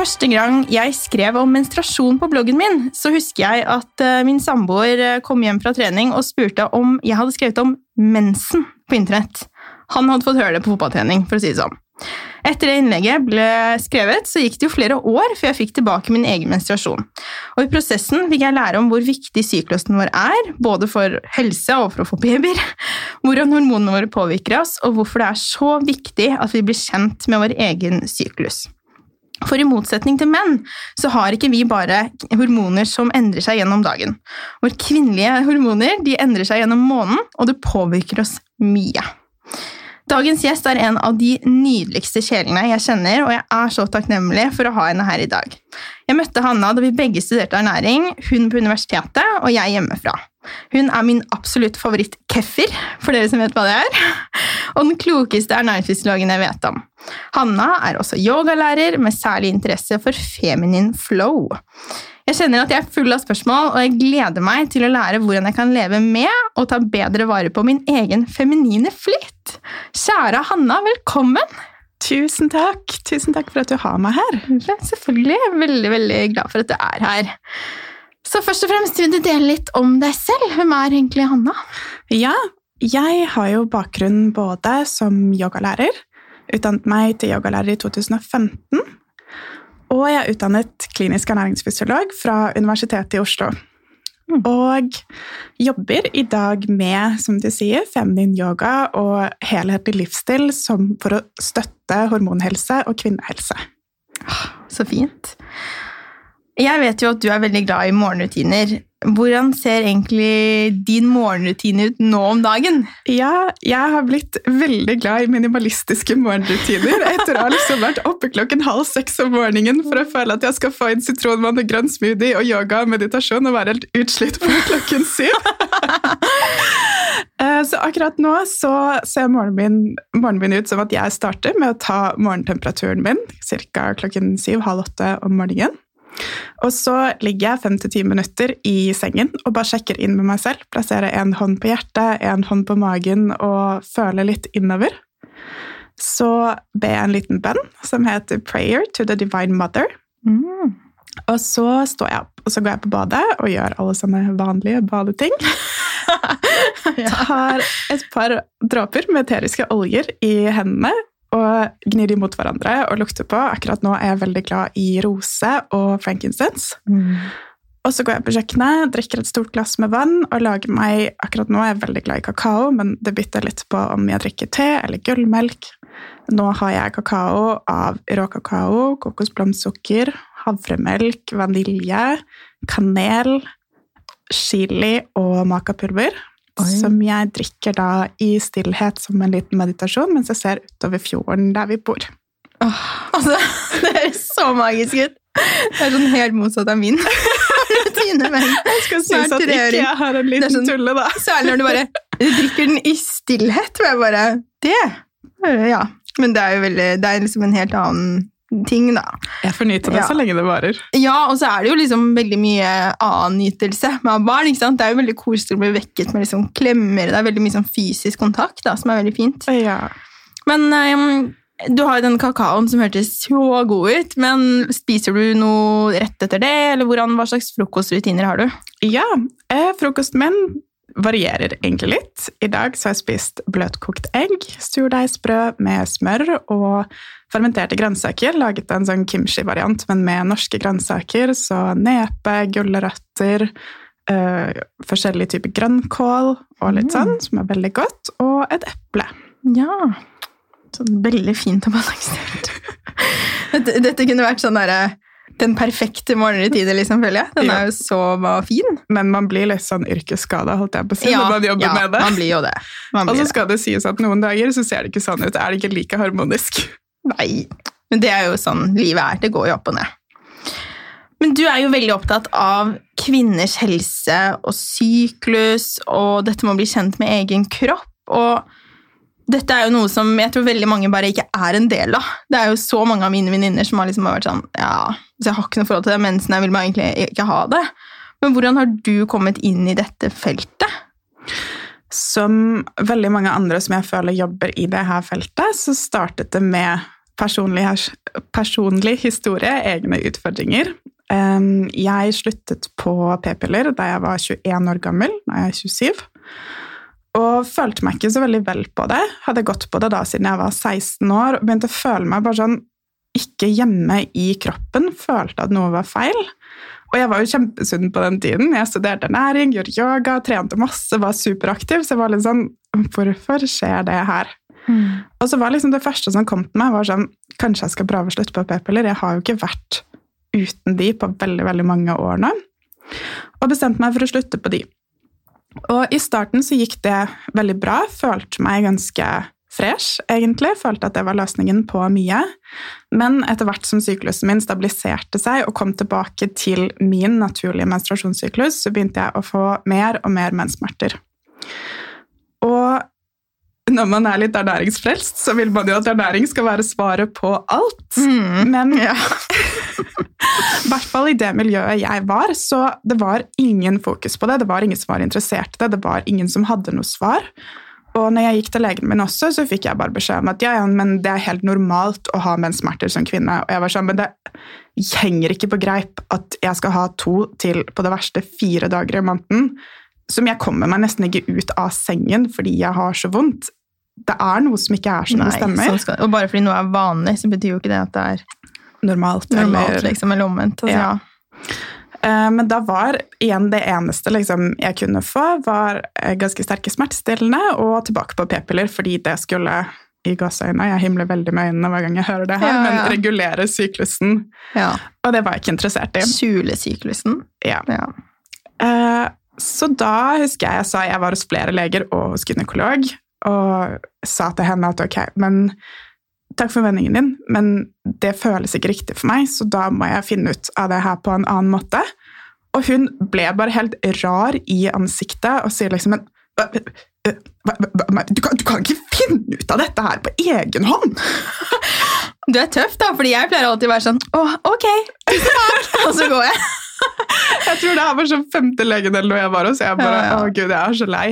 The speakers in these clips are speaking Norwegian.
Første gang jeg skrev om menstruasjon på bloggen min, så husker jeg at eh, min samboer eh, kom hjem fra trening og spurte om jeg hadde skrevet om mensen på internett. Han hadde fått høre det på fotballtrening, for å si det sånn. Etter det innlegget ble skrevet, så gikk det jo flere år før jeg fikk tilbake min egen menstruasjon. Og i prosessen fikk jeg lære om hvor viktig syklusen vår er, både for helse og for å få babyer, hvordan hormonene våre påvirker oss, og hvorfor det er så viktig at vi blir kjent med vår egen syklus. For i motsetning til menn så har ikke vi bare hormoner som endrer seg gjennom dagen. Våre kvinnelige hormoner de endrer seg gjennom måneden, og det påvirker oss mye. Dagens gjest er en av de nydeligste sjelene jeg kjenner, og jeg er så takknemlig for å ha henne her i dag. Jeg møtte Hanna da vi begge studerte ernæring, hun på universitetet og jeg hjemmefra. Hun er min absolutt favoritt-keffer, for dere som vet hva det er, og den klokeste ernæringsfysiologen jeg vet om. Hanna er også yogalærer med særlig interesse for feminin flow. Jeg kjenner at jeg er full av spørsmål, og jeg gleder meg til å lære hvordan jeg kan leve med og ta bedre vare på min egen feminine flytt. Kjære Hanna, velkommen! Tusen takk. Tusen takk for at du har meg her. Ja, selvfølgelig. Jeg er veldig, veldig glad for at du er her. Så først og fremst vil du dele litt om deg selv. Hvem er egentlig Hanna? Ja, jeg har jo bakgrunn både som yogalærer, utdannet meg til yogalærer i 2015, og jeg er utdannet klinisk ernæringsfysiolog fra Universitetet i Oslo. Mm. Og jobber i dag med, som du sier, feminin yoga og helhetlig livsstil som for å støtte hormonhelse og kvinnehelse. Så fint. Jeg vet jo at du er veldig glad i morgenrutiner. Hvordan ser egentlig din morgenrutine ut nå om dagen? Ja, jeg har blitt veldig glad i minimalistiske morgenrutiner etter å ha liksom vært oppe klokken halv seks om morgenen for å føle at jeg skal få inn sitronvann og grønn smoothie og yoga og meditasjon og være helt utslitt på klokken syv. Eh, så akkurat nå så ser morgenen min ut som at jeg starter med å ta morgentemperaturen min ca. klokken syv, halv åtte om morgenen. Og så ligger jeg fem til ti minutter i sengen og bare sjekker inn med meg selv. Plasserer en hånd på hjertet, en hånd på magen og føler litt innover. Så ber jeg en liten bønn som heter 'Prayer to the Divine Mother'. Mm. Og så står jeg opp, og så går jeg på badet og gjør alle sånne vanlige badeting. Tar et par dråper med eteriske oljer i hendene og gnir de mot hverandre og lukter på. Akkurat nå er jeg veldig glad i rose og frankincense. Mm. Og så går jeg på kjøkkenet, drikker et stort glass med vann og lager meg Akkurat nå er jeg veldig glad i kakao, men det bytter litt på om jeg drikker te eller gullmelk. Nå har jeg kakao av rå kakao, kokosblomstsukker, havremelk, vanilje, kanel, chili og makapulver. Oi. Som jeg drikker da i stillhet som en liten meditasjon mens jeg ser utover fjorden der vi bor. Altså, det høres så magisk ut. Det er sånn helt motsatt av min rutine. Men Jeg skal synes at ikke jeg har en er liten sånn- tulle, da. særlig når du bare du drikker den i stillhet. Og jeg bare Det! Ja. Men det er jo veldig Det er liksom en helt annen ting, da. Jeg får nyte det Ja. så lenge det varer. Ja, og så er det jo liksom veldig mye annen nytelse med barn. ikke sant? Det er jo veldig koselig å bli vekket med liksom klemmer. Det er veldig mye sånn fysisk kontakt da, som er veldig fint. Ja. Men um, du har jo den kakaoen som hørtes så god ut, men spiser du noe rett etter det, eller hvordan, hva slags frokostrutiner har du? Ja, eh, frokosten min varierer egentlig litt. I dag så har jeg spist bløtkokt egg, surdeigsbrød med smør og fermenterte grønnsaker. Laget en sånn kimchi-variant, men med norske grønnsaker. Så nepe, gulrøtter, øh, forskjellige typer grønnkål og litt Mm. sånn, som er veldig godt. Og et eple. Ja, sånn veldig fint og balansert. Dette, dette kunne vært sånn derre den perfekte morgenrutine, liksom, føler jeg. Den Ja. er jo så fin. Men man blir litt sånn yrkesskada, holdt jeg på å si, når man jobber ja, med det. man blir jo det. Man Og så skal det sies at noen dager så ser det ikke sånn ut. Er det ikke like harmonisk? Nei, men det er jo sånn livet er. Det går jo opp og ned. Men du er jo veldig opptatt av kvinners helse og syklus, og dette med å bli kjent med egen kropp. Og dette er jo noe som jeg tror veldig mange bare ikke er en del av. Det er jo så mange av mine venninner som har liksom vært sånn Ja, så jeg har ikke noe forhold til det, mensen, jeg vil bare egentlig ikke ha det. Men hvordan har du kommet inn i dette feltet? Som veldig mange andre som jeg føler jobber i det her feltet, så startet det med personlig, personlig historie, egne utfordringer. Jeg sluttet på p-piller da jeg var 21 år gammel. Nå er jeg 27. Og følte meg ikke så veldig vel på det. Hadde gått på det da siden jeg var 16 år og begynte å føle meg bare sånn ikke hjemme i kroppen. Følte at noe var feil. Og jeg var jo kjempesunn på den tiden. Jeg studerte næring, gjorde yoga, trente masse, var superaktiv. Så jeg var litt sånn Hvorfor skjer det her? Mm. Og så var liksom det første som kom til meg, var sånn Kanskje jeg skal prøve å slutte på p-piller? Jeg har jo ikke vært uten de på veldig, veldig mange år nå. Og bestemte meg for å slutte på de. Og i starten så gikk det veldig bra. Følte meg ganske fresh, egentlig. Følte at det var løsningen på mye. Men etter hvert som syklusen min stabiliserte seg og kom tilbake til min naturlige menstruasjonssyklus, så begynte jeg å få mer og mer menssmerter. Og når man er litt ernæringsfrelst, så vil man jo at ernæring skal være svaret på alt. Mm, Men ja. i hvert fall i det miljøet jeg var, så det var ingen fokus på det. Det var ingen som var interessert i det, det var ingen som hadde noe svar. Og når jeg gikk til legen min også, så fikk jeg bare beskjed om at ja, ja, men det er helt normalt å ha menssmerter som kvinne. Og jeg var sånn, men det henger ikke på greip at jeg skal ha to til på det verste fire dager i måneden. Som jeg kommer meg nesten ikke ut av sengen fordi jeg har så vondt. Det er noe som ikke er som Nei, det stemmer. Sånn skal, og bare fordi noe er vanlig, så betyr jo ikke det at det er normalt. normalt eller, liksom, eller omvendt. Altså, ja. ja. Eh, men da var igjen det eneste liksom, jeg kunne få, var eh, ganske sterke smertestillende og tilbake på p-piller, fordi det skulle i gåseøynene, jeg himler veldig med øynene hver gang jeg hører det her, ja, ja. men regulere syklusen. Ja. Og det var jeg ikke interessert i. Skjule syklusen? Ja. Uh, så da husker jeg jeg sa jeg var hos flere leger og hos gynekolog, og sa til henne at ok, men Takk for vendingen din, men det føles ikke riktig for meg, så da må jeg finne ut av det her på en annen måte. Og hun ble bare helt rar i ansiktet og sier liksom en du kan, du kan, ikke finne ut av dette her på egen hånd! Du er tøff, da, fordi jeg pleier alltid å være sånn Å, ok, og så går jeg. Jeg tror det her var sånn femte legen eller noe jeg var hos. Jeg bare, ja, ja. å gud, jeg er så lei.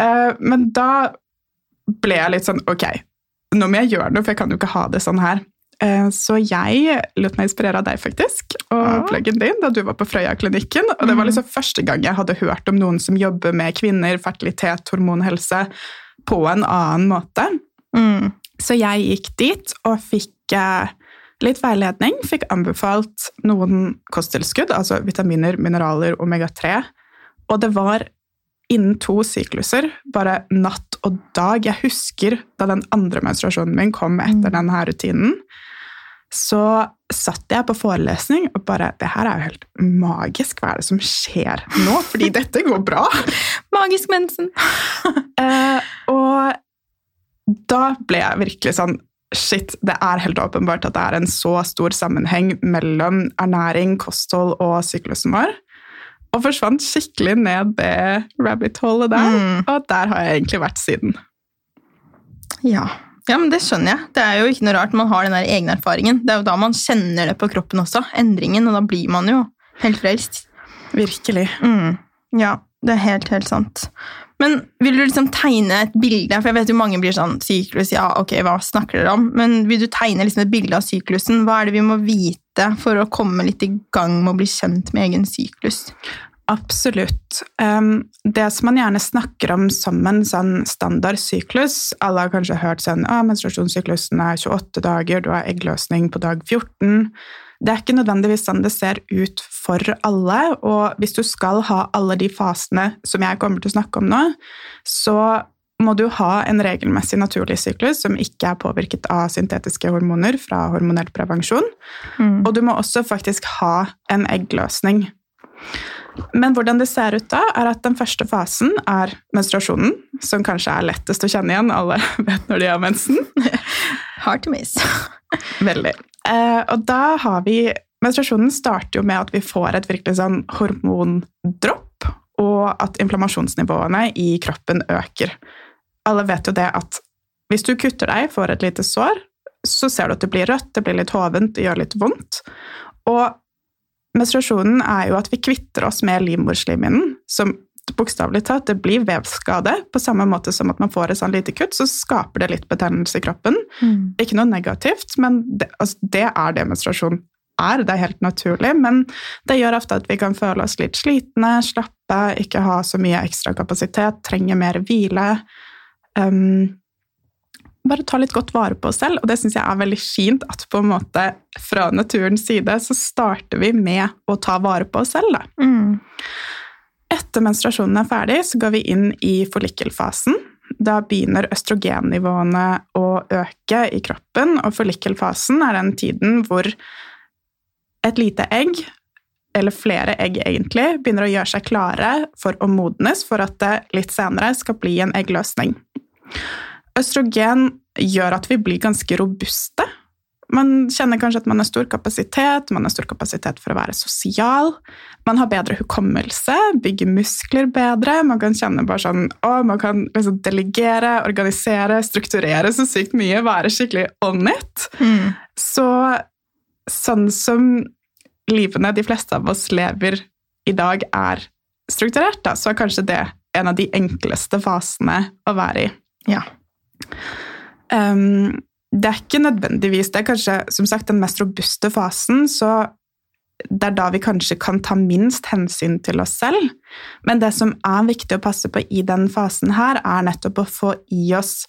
Uh, men da ble jeg litt sånn Ok, nå må jeg gjøre noe, for jeg kan jo ikke ha det sånn her. Eh, så jeg lot meg inspirere av deg, faktisk, og ja. pluggen din da du var på Frøya-klinikken. Og det var liksom første gang jeg hadde hørt om noen som jobber med kvinner, fertilitet, hormonhelse på en annen måte. Mm. Så jeg gikk dit og fikk eh, litt veiledning. Fikk anbefalt noen kosttilskudd, altså vitaminer, mineraler, omega-3. Og det var innen to sykluser, bare natt og dag. Jeg husker da den andre menstruasjonen min kom etter mm. denne rutinen. Så satt jeg på forelesning og bare Det her er jo helt magisk. Hva er det som skjer nå? Fordi dette går bra. Magisk mensen. uh, og da ble jeg virkelig sånn Shit, det er helt åpenbart at det er en så stor sammenheng mellom ernæring, kosthold og syklusen vår og forsvant skikkelig ned det rabbit-hullet der. Mm. Og der har jeg egentlig vært siden. Ja. ja, men det skjønner jeg. Det er jo ikke noe rart man har den der egne erfaringen. Det er jo da man kjenner det på kroppen også, endringen, og da blir man jo helt frelst. Virkelig. Mm. Ja, det er helt, helt sant. Men vil du liksom tegne et bilde? For jeg vet jo mange blir sånn Syklus, ja, ok, hva snakker dere om? Men vil du tegne liksom et bilde av syklusen? Hva er det vi må vite for å komme litt i gang med å bli kjent med egen syklus? Absolutt. det som man gjerne snakker om som en sånn standardsyklus Alle har kanskje hørt sånn at menstruasjonssyklusen er 28 dager, du har eggløsning på dag 14. Det er ikke nødvendigvis sånn det ser ut for alle, og hvis du skal ha alle de fasene som jeg kommer til å snakke om nå, så må du ha en regelmessig naturlig syklus som ikke er påvirket av syntetiske hormoner fra hormonell prevensjon. Mm. Og du må også faktisk ha en eggløsning. Men hvordan det ser ut da, er at den første fasen er menstruasjonen, som kanskje er lettest å kjenne igjen. Alle vet når de har mensen. Hard to miss. Veldig. Eh, og da har vi Menstruasjonen starter jo med at vi får et virkelig sånn hormondropp, og at inflammasjonsnivåene i kroppen øker. Alle vet jo det at hvis du kutter deg, får et lite sår, så ser du at det blir rødt, det blir litt hovent, det gjør litt vondt. Og menstruasjonen er jo at vi kvitter oss med livmorslimhinnen, som bokstavelig talt. Det blir vevskade. På samme måte som at man får et sånn lite kutt, så skaper det litt betennelse i kroppen. Mm. Ikke noe negativt, men det, altså, det er det menstruasjon er. Det er helt naturlig, men det gjør ofte at vi kan føle oss litt slitne, slappe, ikke ha så mye ekstra kapasitet, trenger mer hvile. Um, bare ta litt godt vare på oss selv, og det syns jeg er veldig fint at på en måte fra naturens side så starter vi med å ta vare på oss selv. Da. Mm. Etter menstruasjonen er ferdig, så går vi inn i forlikkelfasen. Da begynner østrogennivåene å øke i kroppen, og forlikkelfasen er den tiden hvor et lite egg, eller flere egg egentlig, begynner å gjøre seg klare for å modnes for at det litt senere skal bli en eggløsning. Østrogen gjør at vi blir ganske robuste. Man kjenner kanskje at man har stor kapasitet, man har stor kapasitet for å være sosial. Man har bedre hukommelse, bygger muskler bedre. Man kan kjenne bare sånn, å, man kan liksom delegere, organisere, strukturere så sykt mye, være skikkelig on it. Mm. Så sånn som livene de fleste av oss lever i dag, er strukturert, da, så er kanskje det en av de enkleste fasene å være i. Ja. Um, det er ikke nødvendigvis Det er kanskje som sagt den mest robuste fasen, så det er da vi kanskje kan ta minst hensyn til oss selv. Men det som er viktig å passe på i den fasen her, er nettopp å få i oss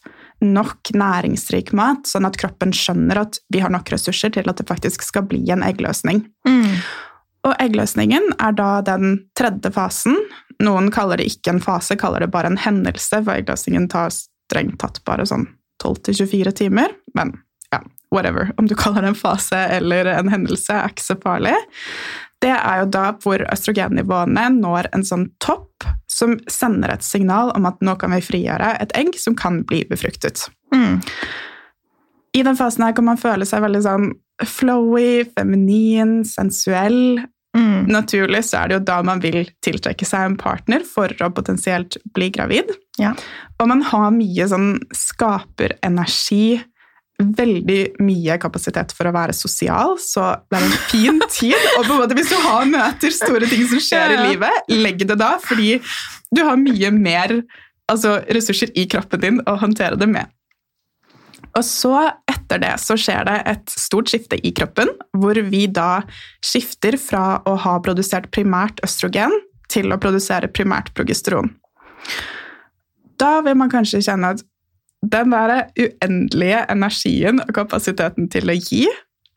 nok næringsrik mat, sånn at kroppen skjønner at vi har nok ressurser til at det faktisk skal bli en eggløsning. Mm. Og eggløsningen er da den tredje fasen. Noen kaller det ikke en fase, kaller det bare en hendelse, for eggløsningen tar strengt tatt bare sånn 12-24 timer. Men ja, whatever. Om du kaller det en fase eller en hendelse, er ikke så farlig. Det er jo da hvor østrogennivåene når en sånn topp som sender et signal om at nå kan vi frigjøre et egg som kan bli befruktet. Mm. I den fasen her kan man føle seg veldig sånn flowy, feminin, sensuell. Mm. Naturlig så er det jo da man vil tiltrekke seg en partner for å potensielt bli gravid. Ja. Og man har mye sånn skaperenergi, veldig mye kapasitet for å være sosial, så det er en fin tid. Og på en måte hvis du har møter, store ting som skjer Ja, i livet, legg det da, fordi du har mye mer altså, ressurser i kroppen din å håndtere det med. Og så, etter det, så skjer det et stort skifte i kroppen, hvor vi da skifter fra å ha produsert primært østrogen til å produsere primært progesteron. Da vil man kanskje kjenne at den der uendelige energien og kapasiteten til å gi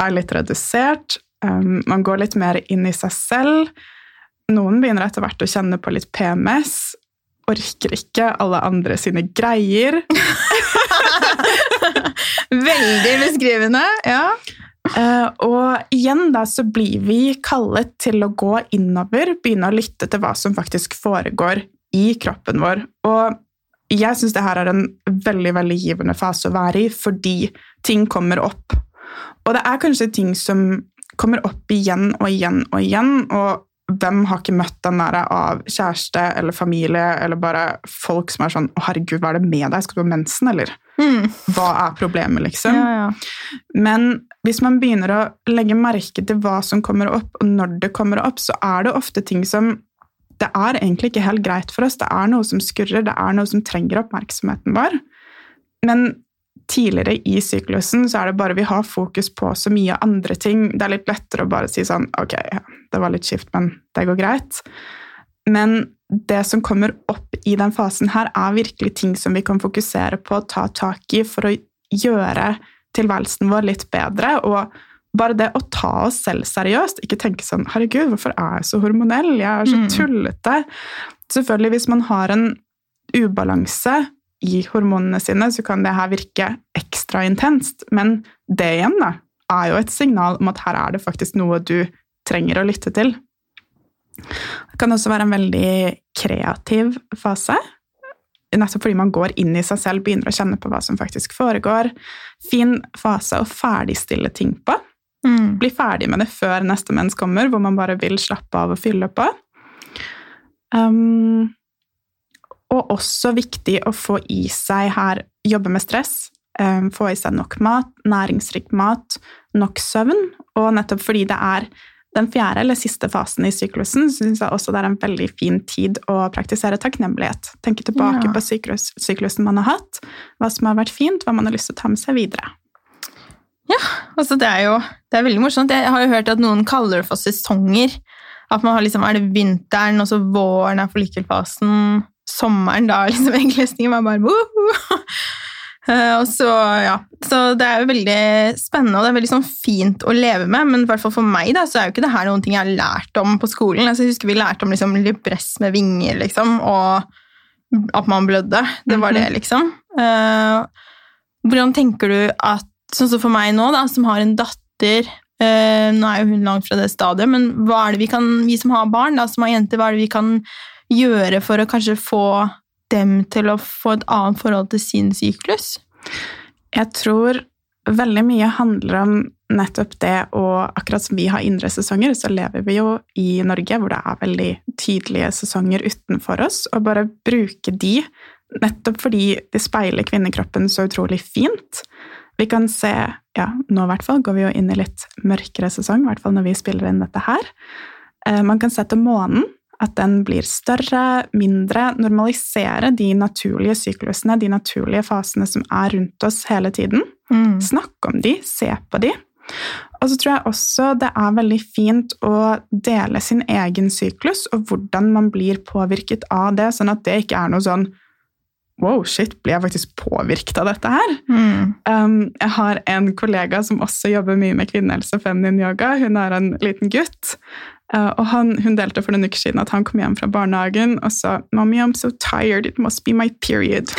er litt redusert. Um, man går litt mer inn i seg selv. Noen begynner etter hvert å kjenne på litt PMS. Orker ikke alle andre sine greier. Veldig beskrivende. Ja. Uh, og igjen da så blir vi kallet til å gå innover, begynne å lytte til hva som faktisk foregår i kroppen vår. Og jeg syns det her er en veldig veldig givende fase å være i, fordi ting kommer opp. Og det er kanskje ting som kommer opp igjen og igjen og igjen, og hvem har ikke møtt den der av kjæreste eller familie eller bare folk som er sånn 'Å, herregud, hva er det med deg? Skal du ha mensen, eller?' Mm. Hva er problemet, liksom? ja, ja. Men hvis man begynner å legge merke til hva som kommer opp, og når det kommer opp, så er det ofte ting som Det er egentlig ikke helt greit for oss. Det er noe som skurrer, det er noe som trenger oppmerksomheten vår. Men tidligere i syklusen så er det bare vi har fokus på så mye andre ting. Det er litt lettere å bare si sånn Ok, det var litt skift, men det går greit. Men det som kommer opp i den fasen her, er virkelig ting som vi kan fokusere på og ta tak i for å gjøre tilværelsen vår litt bedre. Og bare det å ta oss selv seriøst, ikke tenke sånn 'Herregud, hvorfor er jeg så hormonell? Jeg er så Mm. tullete.' Selvfølgelig, hvis man har en ubalanse i hormonene sine, så kan det her virke ekstra intenst. Men det igjen da, er jo et signal om at her er det faktisk noe du trenger å lytte til. Det kan også være en veldig kreativ fase. Nettopp fordi man går inn i seg selv, begynner å kjenne på hva som faktisk foregår. Fin fase å ferdigstille ting på. Mm. Bli ferdig med det før neste mens kommer, hvor man bare vil slappe av og fylle på. Um, og også viktig å få i seg her jobbe med stress. um, få i seg nok mat, næringsrik mat, nok søvn. Og nettopp fordi det er den fjerde eller siste fasen i syklusen syns jeg også det er en veldig fin tid å praktisere takknemlighet. Tenke tilbake Ja. på syklus, syklusen man har hatt, hva som har vært fint, hva man har lyst til å ta med seg videre. Altså, det er jo det er veldig morsomt. Jeg har jo hørt at noen kaller det for sesonger. At man har liksom, Er det vinteren, og så våren er follikelfasen, sommeren da liksom eggløsningen var bare woho! Eh, og så, ja. så det er jo veldig spennende og det er veldig sånn fint å leve med, men i hvert fall for meg da, så er jo ikke det her noen ting jeg har lært om på skolen. Altså, jeg husker vi lærte om liksom, libress med vinger, liksom, og at man blødde. Det var det, liksom. Uh, hvordan tenker du at Sånn som for meg nå, da, som har en datter uh, Nå er jo hun langt fra det stadiet, men hva er det vi kan, vi som har barn, da, som har jenter, hva er det vi kan gjøre for å kanskje få dem til å få et annet forhold til sin syklus? Jeg tror veldig mye handler om nettopp det, og akkurat som vi har indre sesonger, så lever vi jo i Norge hvor det er veldig tydelige sesonger utenfor oss, og bare bruke de nettopp fordi de speiler kvinnekroppen så utrolig fint. Vi kan se, ja, nå i hvert fall går vi jo inn i litt mørkere sesong, i hvert fall når vi spiller inn dette her. Eh, Man kan se til månen, at den blir større, mindre, normalisere de naturlige syklusene, de naturlige fasene som er rundt oss hele tiden. Mm. Snakk om de, se på de. Og så tror jeg også det er veldig fint å dele sin egen syklus, og hvordan man blir påvirket av det, sånn at det ikke er noe sånn Wow, shit, blir jeg faktisk påvirket av dette her? Mm. Um, jeg har en kollega som også jobber mye med kvinnehelse og feminin yoga. Hun er en liten gutt. Uh, og han, hun delte for noen uker siden at han kom hjem fra barnehagen og sa «Mommy, I'm so tired. It must be my period».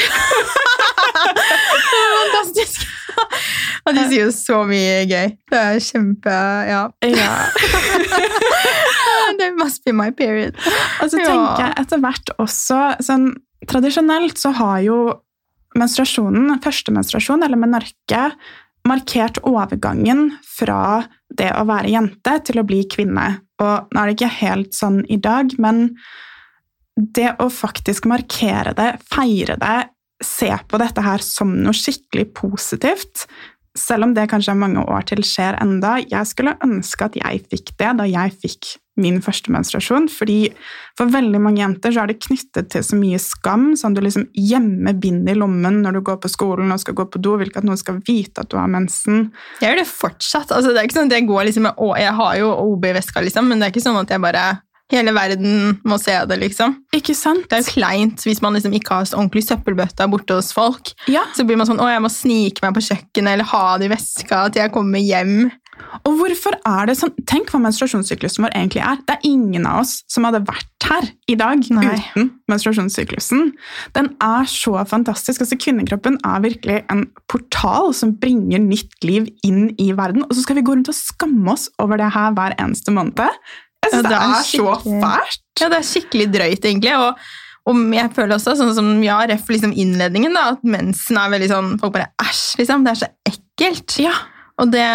Fantastisk! Og de sier jo så mye gøy. Det er kjempe Ja. Ja. There must be my period. Og så tenker jeg etter hvert også sånn, Tradisjonelt så har jo menstruasjonen, første menstruasjon, eller menarke, markert overgangen fra det å være jente til å bli kvinne. Og nå er det ikke helt sånn i dag, men det å faktisk markere det, feire det, se på dette her som noe skikkelig positivt, selv om det kanskje er mange år til skjer enda, jeg skulle ønske at jeg fikk det da jeg fikk min første menstruasjon, fordi for veldig mange jenter så er det knyttet til så mye skam, sånn du liksom gjemmer bind i lommen når du går på skolen og skal gå på do, vil ikke at noen skal vite at du har mensen. Jeg gjør det fortsatt. Altså, det er ikke sånn at Jeg går liksom med, jeg har jo OB i veska, liksom, men det er ikke sånn at jeg bare Hele verden må se det, liksom. Ikke sant? Det er jo kleint hvis man liksom ikke har så ordentlig søppelbøtta borte hos folk. Ja, Så blir man sånn å, jeg må snike meg på kjøkkenet eller ha det i veska til jeg kommer hjem. og hvorfor er det sånn? Tenk hva menstruasjonssyklusen vår egentlig er. Det er ingen av oss som hadde vært her i dag Nei. uten menstruasjonssyklusen. Den er så fantastisk. Altså, kvinnekroppen er virkelig en portal som bringer nytt liv inn i verden, og så skal vi gå rundt og skamme oss over det her hver eneste måned. Jeg Ja, det er så fælt. Ja, det er skikkelig drøyt, egentlig. Og, og jeg føler også, sånn som ja, ref liksom innledningen, da, at mensen er veldig sånn Folk bare æsj, liksom. Det er så ekkelt. Ja. Og det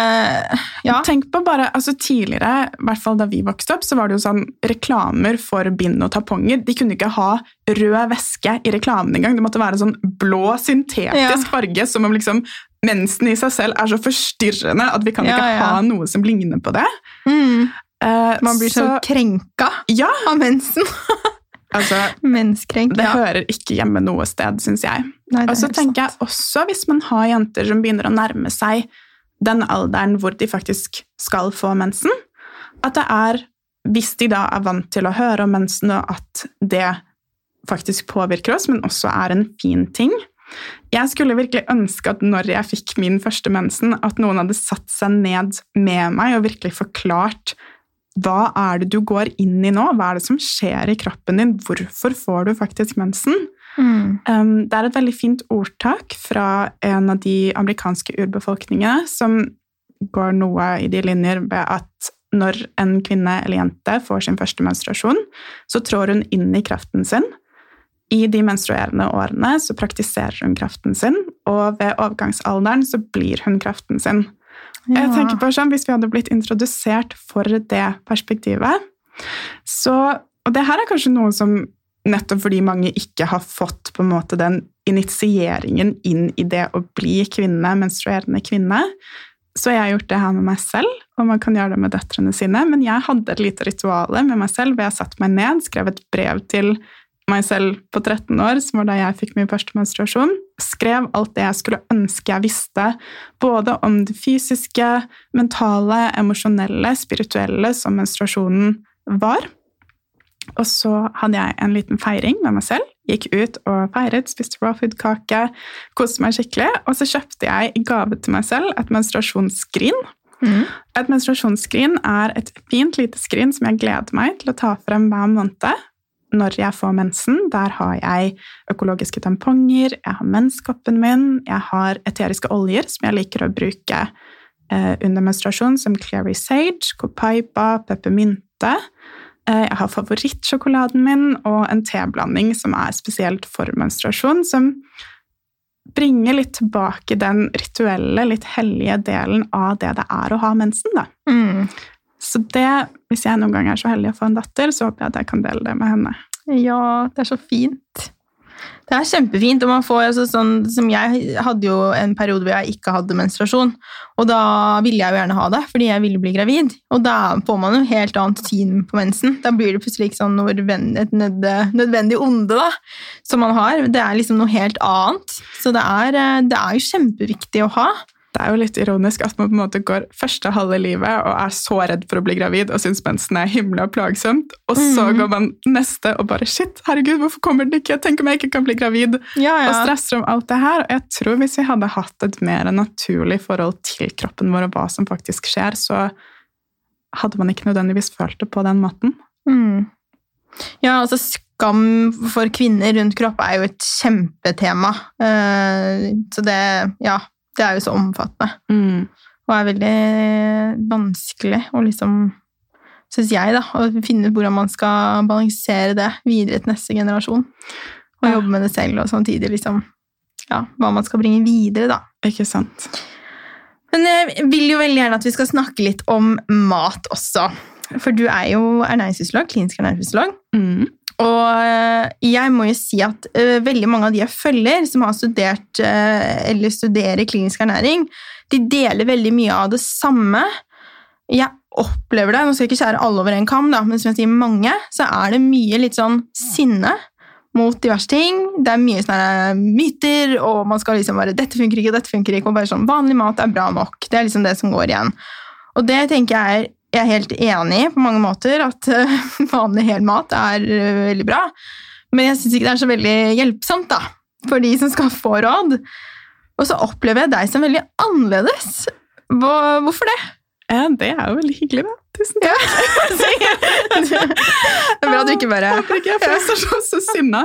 Ja. Tenk på bare, altså Tidligere, i hvert fall da vi vokste opp, så var det jo sånn reklamer for bind og tamponger. De kunne ikke ha rød væske i reklamen engang. Det måtte være sånn blå, syntetisk Ja. farge, som om liksom mensen i seg selv er så forstyrrende at vi kan Ja, ikke ha noe som ligner på det. Mm, Eh, man blir så, krenka Ja, av mensen. altså Menskrenk. Det Ja. hører ikke hjemme noe sted, syns jeg. Nei, Og så tenker sant. jeg også, hvis man har jenter som begynner å nærme seg den alderen hvor de faktisk skal få mensen, at det er, hvis de da er vant til å høre om mensen, og at det faktisk påvirker oss, men også er en fin ting. Jeg skulle virkelig ønske at når jeg fikk min første mensen, at noen hadde satt seg ned med meg og virkelig forklart hva er det du går inn i nå? Hva er det som skjer i kroppen din? Hvorfor får du faktisk mensen? Mm. Um, det er et veldig fint ordtak fra en av de amerikanske urbefolkningene som går noe i de linjer ved at når en kvinne eller jente får sin første menstruasjon, så trår hun inn i kraften sin. I de menstruerende årene så praktiserer hun kraften sin, og ved overgangsalderen så blir hun kraften sin. Jeg tenker på sånn, Hvis vi hadde blitt introdusert for det perspektivet så, Og det her er kanskje noe som nettopp fordi mange ikke har fått på en måte den initieringen inn i det å bli kvinne, menstruerende kvinne. så jeg har gjort det her med meg selv, og man kan gjøre det med døtrene sine. Men jeg hadde et lite ritual med meg selv hvor jeg satte meg ned, skrev et brev til meg selv på 13 år, som var da jeg fikk min første menstruasjon. Skrev alt det jeg skulle ønske jeg visste, både om det fysiske, mentale, emosjonelle, spirituelle som menstruasjonen var. Og så hadde jeg en liten feiring med meg selv. Gikk ut og feiret, spiste raw food-kake, koste meg skikkelig. Og så kjøpte jeg i gave til meg selv et menstruasjonsskrin. Mm. Et menstruasjonsskrin er et fint lite skrin som jeg gleder meg til å ta frem hver måned når jeg får mensen. Der har jeg økologiske tamponger, jeg har menskoppen min, jeg har eteriske oljer som jeg liker å bruke eh, under menstruasjon, som Clary Sage, Copaiba, peppermynte. Eh, jeg har favorittsjokoladen min og en teblanding som er spesielt for menstruasjon, som bringer litt tilbake den rituelle, litt hellige delen av det det er å ha mensen. Da. Mm. Så det, hvis jeg noen gang er så heldig å få en datter, så håper jeg at jeg kan dele det med henne. Ja, det er så fint. Det er kjempefint. og man får altså sånn, som Jeg hadde jo en periode hvor jeg ikke hadde menstruasjon. Og da ville jeg jo gjerne ha det, fordi jeg ville bli gravid. Og da får man jo helt annet syn på mensen. Da blir det plutselig ikke sånn et nødvendig onde da, som man har. Det er liksom noe helt annet. Så det er, eh, det er jo kjempeviktig å ha. Det er jo litt ironisk at man på en måte går første halve livet og er så redd for å bli gravid og syns mensen er himla plagsomt, og så Mhm. går man neste og bare Shit, herregud, hvorfor kommer den ikke? Tenk om jeg ikke kan bli gravid? Ja, Og stresser om alt det her. Og jeg tror hvis vi hadde hatt et mer naturlig forhold til kroppen vår og hva som faktisk skjer, så hadde man ikke nødvendigvis følt det på den måten. Mm. Ja, altså skam for kvinner rundt kropp er jo et kjempetema. Eh, Så det, ja, det er jo så omfattende. Og er veldig vanskelig å liksom Syns jeg, da. Å finne ut hvordan man skal balansere det videre til neste generasjon. Og Ja. jobbe med det selv, og samtidig liksom Ja, hva man skal bringe videre, da. Ikke sant? Men jeg vil jo veldig gjerne at vi skal snakke litt om mat også. For du er jo ernæringsfysiolog, klinisk ernæringsfysiolog. Mm. Og eh, jeg må jo si at uh, veldig mange av de jeg følger, som har studert uh, eller studerer klinisk ernæring, de deler veldig mye av det samme. Jeg opplever det, nå skal jeg ikke skjære alle over en kam, da, men som jeg sier mange, så er det mye litt sånn sinne mot diverse ting. Det er mye sånne myter, og man skal liksom bare 'Dette funker ikke, og dette funker ikke', og bare sånn 'Vanlig mat er bra nok'. Det er liksom det som går igjen. Og det tenker jeg er jeg er helt enig i på mange måter, at eh, vanlig hel mat er eh, veldig bra. Men jeg syns ikke det er så veldig hjelpsomt da, for de som skal få råd. Og så opplever jeg deg som veldig annerledes. Hvorfor det? Ja, det er jo veldig hyggelig, da. Tusen takk. det er bra at du ikke bare Jeg håper ikke jeg fremstår så sinna.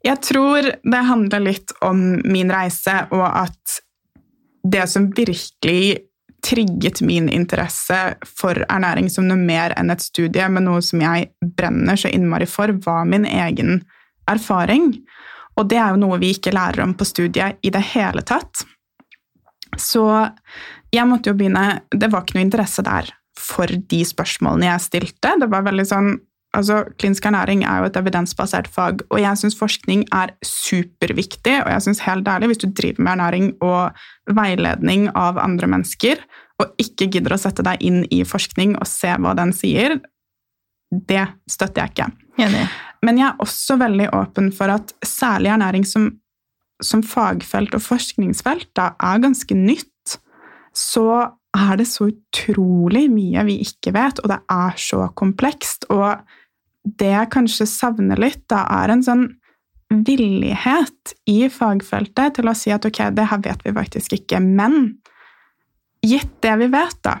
Jeg tror det handler litt om min reise, og at det som virkelig trigget min interesse for ernæring som noe mer enn et studie, men noe som jeg brenner så innmari for, var min egen erfaring. Og det er jo noe vi ikke lærer om på studiet i det hele tatt. Så jeg måtte jo begynne Det var ikke noe interesse der for de spørsmålene jeg stilte. Det var veldig sånn altså Klinisk ernæring er jo et evidensbasert fag, og jeg syns forskning er superviktig. Og jeg synes helt ærlig, hvis du driver med ernæring og veiledning av andre mennesker, og ikke gidder å sette deg inn i forskning og se hva den sier, det støtter jeg ikke. Enig. Men jeg er også veldig åpen for at særlig ernæring som, som fagfelt og forskningsfelt da, er ganske nytt. Så er det så utrolig mye vi ikke vet, og det er så komplekst. Og det jeg kanskje savner litt, da, er en sånn villighet i fagfeltet til å si at ok, det her vet vi faktisk ikke, men gitt det vi vet, da,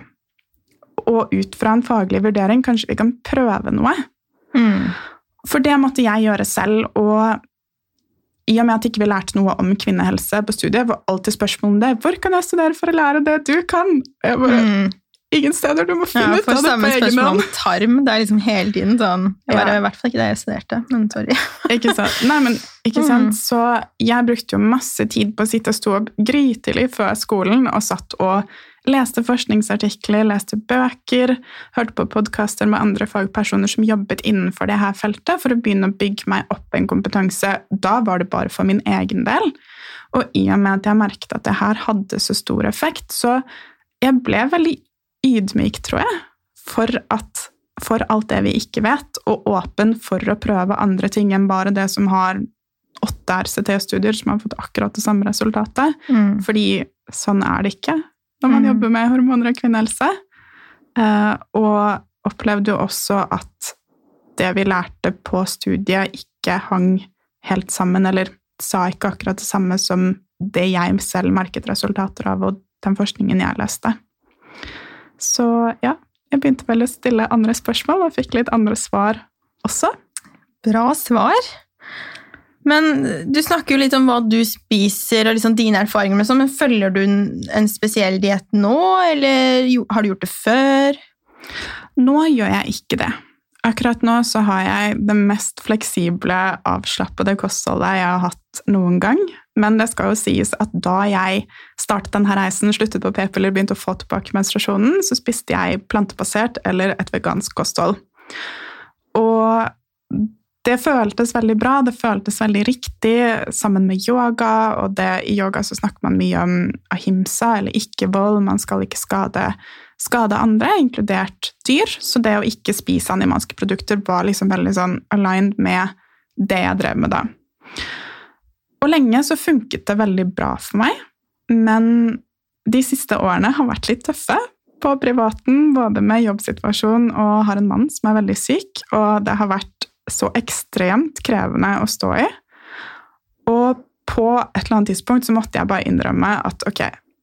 og ut fra en faglig vurdering, kanskje vi kan prøve noe. Mm. For det måtte jeg gjøre selv, og i og med at ikke vi lærte noe om kvinnehelse på studiet, var alltid spørsmålet om det. Hvor kan jeg studere for å lære det du kan? Jeg bare, Mm. Ingen steder, du må Ja, finne ut av det på egen spørsmål om tarm. Det er liksom hele tiden sånn Jeg Ja. i hvert fall ikke det jeg studerte, men sorry. Ikke sant? Nei, men ikke Mm. sant? Så jeg brukte jo masse tid på å sitte og stå opp grytidlig før skolen og satt og leste forskningsartikler, leste bøker, hørte på podkaster med andre fagpersoner som jobbet innenfor det her feltet, for å begynne å bygge meg opp en kompetanse. Da var det bare for min egen del. Og i og med at jeg merket at det her hadde så stor effekt, så jeg ble veldig ydmyk, tror jeg, for, at, for alt det vi ikke vet, og åpen for å prøve andre ting enn bare det som har åtte RCT-studier som har fått akkurat det samme resultatet. Mm. Fordi sånn er det ikke når man Mm. jobber med hormoner og kvinnehelse. Eh, og opplevde jo også at det vi lærte på studiet, ikke hang helt sammen, eller sa ikke akkurat det samme som det jeg selv merket resultater av, og den forskningen jeg leste. Så ja, jeg begynte vel å stille andre spørsmål, og fikk litt andre svar også. Bra svar. Men du snakker jo litt om hva du spiser og liksom dine erfaringer med sånn, men følger du en, spesiell diett nå, eller har du gjort det før? Nå gjør jeg ikke det. Akkurat nå så har jeg det mest fleksible, avslappede kostholdet jeg har hatt noen gang. Men det skal jo sies at da jeg startet denne reisen, sluttet på p-piller, begynte å få tilbake menstruasjonen, så spiste jeg plantebasert eller et vegansk kosthold. Og det føltes veldig bra, det føltes veldig riktig sammen med yoga. Og det, i yoga så snakker man mye om ahimsa, eller ikke-vold. Man skal ikke skade, skade andre, inkludert dyr. Så det å ikke spise animalske produkter var liksom veldig sånn aligned med det jeg drev med da. Og lenge så funket det veldig bra for meg, men de siste årene har vært litt tøffe på privaten, både med jobbsituasjon og har en mann som er veldig syk, og det har vært så ekstremt krevende å stå i. Og på et eller annet tidspunkt så måtte jeg bare innrømme at ok,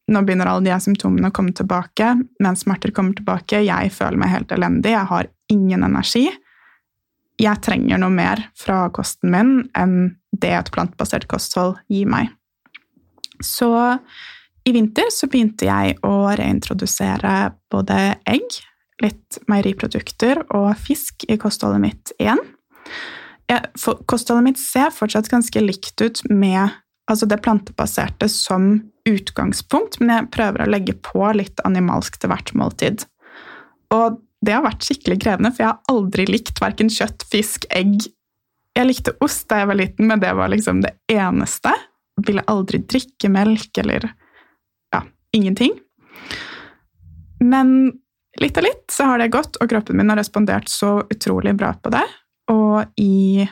nå begynner alle de her symptomene å komme tilbake, mens smerter kommer tilbake, jeg føler meg helt elendig, jeg har ingen energi. Jeg trenger noe mer fra kosten min enn det et plantebasert kosthold gir meg. Så i vinter så begynte jeg å reintrodusere både egg, litt meieriprodukter og fisk i kostholdet mitt igjen. Jeg, for, kostholdet mitt ser fortsatt ganske likt ut med altså det plantebaserte som utgangspunkt, men jeg prøver å legge på litt animalsk til hvert måltid. Og det har vært skikkelig krevende, for jeg har aldri likt verken kjøtt, fisk, egg. Jeg likte ost da jeg var liten, men det var liksom det eneste. Jeg ville aldri drikke melk eller ja, ingenting. Men litt av litt så har det gått, og kroppen min har respondert så utrolig bra på det. Og i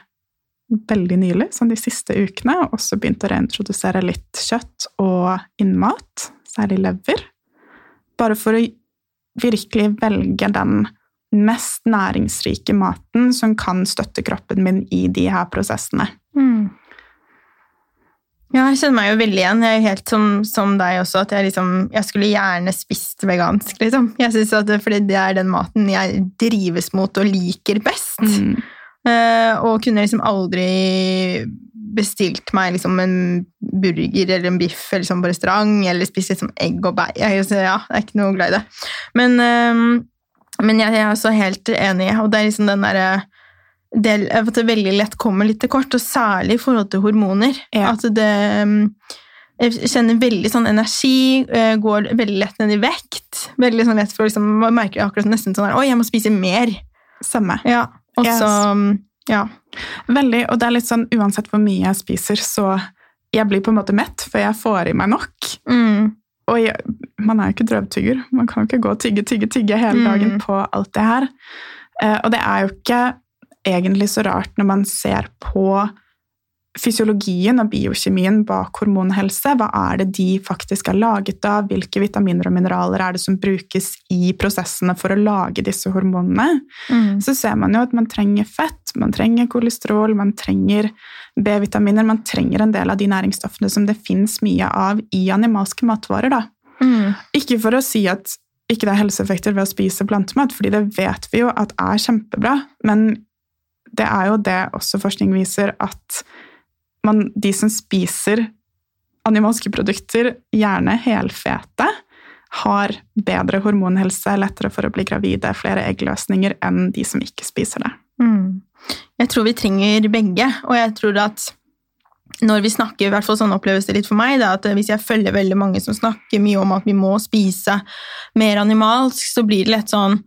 veldig nylig, sånn de siste ukene, og også begynt å reintrodusere litt kjøtt og innmat, særlig lever. Bare for å virkelig velge den mest næringsrike maten som kan støtte kroppen min i de her prosessene. Mm. Ja, jeg kjenner meg jo veldig igjen. Jeg er helt som, som deg også, at jeg, liksom, jeg skulle gjerne spist vegansk. Liksom. Jeg synes at Fordi det er den maten jeg drives mot og liker best. Mm. Eh, og kunne liksom aldri bestilt meg liksom en burger eller en biff eller liksom på restaurant, eller spist liksom egg og bær. Jeg, ja, jeg er ikke noe glad i det. Men, eh, men jeg, jeg er også helt enig, og det er liksom den derre det, at det veldig lett kommer litt til kort, og særlig i forhold til hormoner. Ja. At det Jeg kjenner veldig sånn energi, eh, går veldig lett ned i vekt. Veldig sånn lett for liksom, Man merker akkurat nesten sånn her Oi, jeg må spise mer. Samme. Ja. Og så mm, Ja. Veldig, og det er litt sånn uansett hvor mye jeg spiser, så jeg blir på en måte mett, for jeg får i meg nok. Mm. Og jeg, man er jo ikke drøvtygger. Man kan jo ikke gå og tygge, tygge, tygge hele Mm. dagen på alt det her. Eh, og det er jo ikke egentlig så rart når man ser på fysiologien og biokjemien bak hormonhelse. Hva er det de faktisk er laget av? Hvilke vitaminer og mineraler er det som brukes i prosessene for å lage disse hormonene? Mm. så ser man jo at man trenger fett, man trenger kolesterol, man trenger B-vitaminer, man trenger en del av de næringsstoffene som det fins mye av i animalske matvarer. Mm. Ikke for å si at ikke det er helseeffekter ved å spise plantemat, fordi det vet vi jo at er kjempebra, men det er jo det også forskning viser, at man, de som spiser animalske produkter, gjerne helfete, har bedre hormonhelse, lettere for å bli gravide, flere eggløsninger enn de som ikke spiser det. Mm. Jeg tror vi trenger begge, og jeg tror at når vi snakker, i hvert fall sånn oppleves det litt for meg, da, at hvis jeg følger veldig mange som snakker mye om at vi må spise mer animalsk, så blir det lett sånn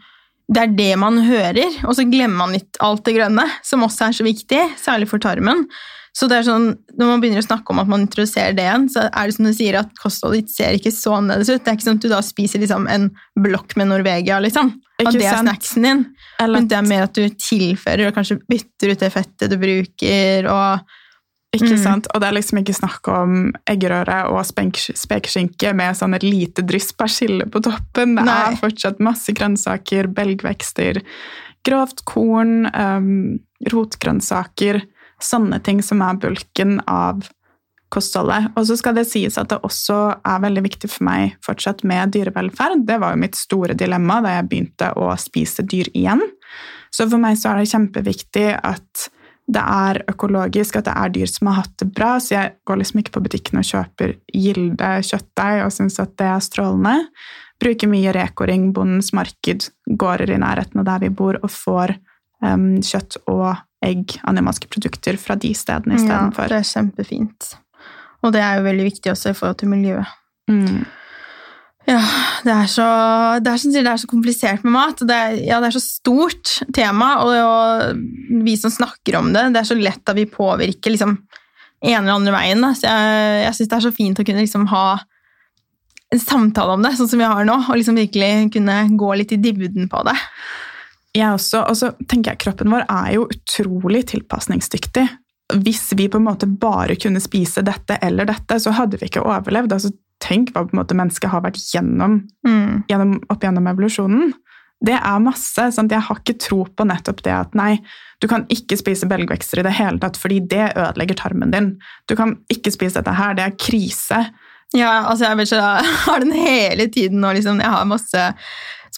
det er det man hører, og så glemmer man litt alt det grønne, som også er så viktig, særlig for tarmen. Så det er sånn, når man begynner å snakke om at man introduserer det igjen, så er det som du sier at kostholdet ditt ser ikke så annerledes ut. Det er ikke sånn at du da spiser liksom en blokk med Norvegia, liksom. At det er snacksen din. Men det er mer at du tilfører og kanskje bytter ut det fettet du bruker, og Ikke Mm. sant? Og det er liksom ikke snakk om eggerøre og spekeskinke med sånn et lite dryss persille på toppen. Det Nei. er fortsatt masse grønnsaker, belgvekster, grovt korn, um, rotgrønnsaker. Sånne ting som er bulken av kostholdet. Og så skal det sies at det også er veldig viktig for meg fortsatt med dyrevelferd. Det var jo mitt store dilemma da jeg begynte å spise dyr igjen. Så for meg så er det kjempeviktig at det er økologisk, at det er dyr som har hatt det bra. Så jeg går liksom ikke på butikken og kjøper Gilde kjøttdeig og syns at det er strålende. Bruker mye Reko-ring, Bondens marked, gårder i nærheten av der vi bor, og får em, kjøtt og egg, animalske produkter, fra de stedene ja, det er kjempefint. Og det er jo veldig viktig også i forhold til miljøet. Mm. Ja, det er så, det er, det er så komplisert med mat. Det er, ja, det er så stort tema, og, og vi som snakker om det, det er så lett at vi påvirker liksom, en eller andre veien. Da. Så jeg, jeg syns det er så fint å kunne liksom, ha en samtale om det, sånn som vi har nå, og liksom virkelig kunne gå litt i dybden på det. Jeg også, og så tenker jeg Kroppen vår er jo utrolig tilpasningsdyktig. Hvis vi på en måte bare kunne spise dette eller dette, så hadde vi ikke overlevd. Altså, tenk hva på en måte mennesket har vært gjennom, Mm. gjennom opp gjennom evolusjonen. Det er masse. Sant? Jeg har ikke tro på nettopp det at nei, du kan ikke spise belgvekster i det hele tatt, fordi det ødelegger tarmen din. Du kan ikke spise dette her, det er krise. Ja, altså jeg, ikke, jeg har den hele tiden og liksom, jeg har masse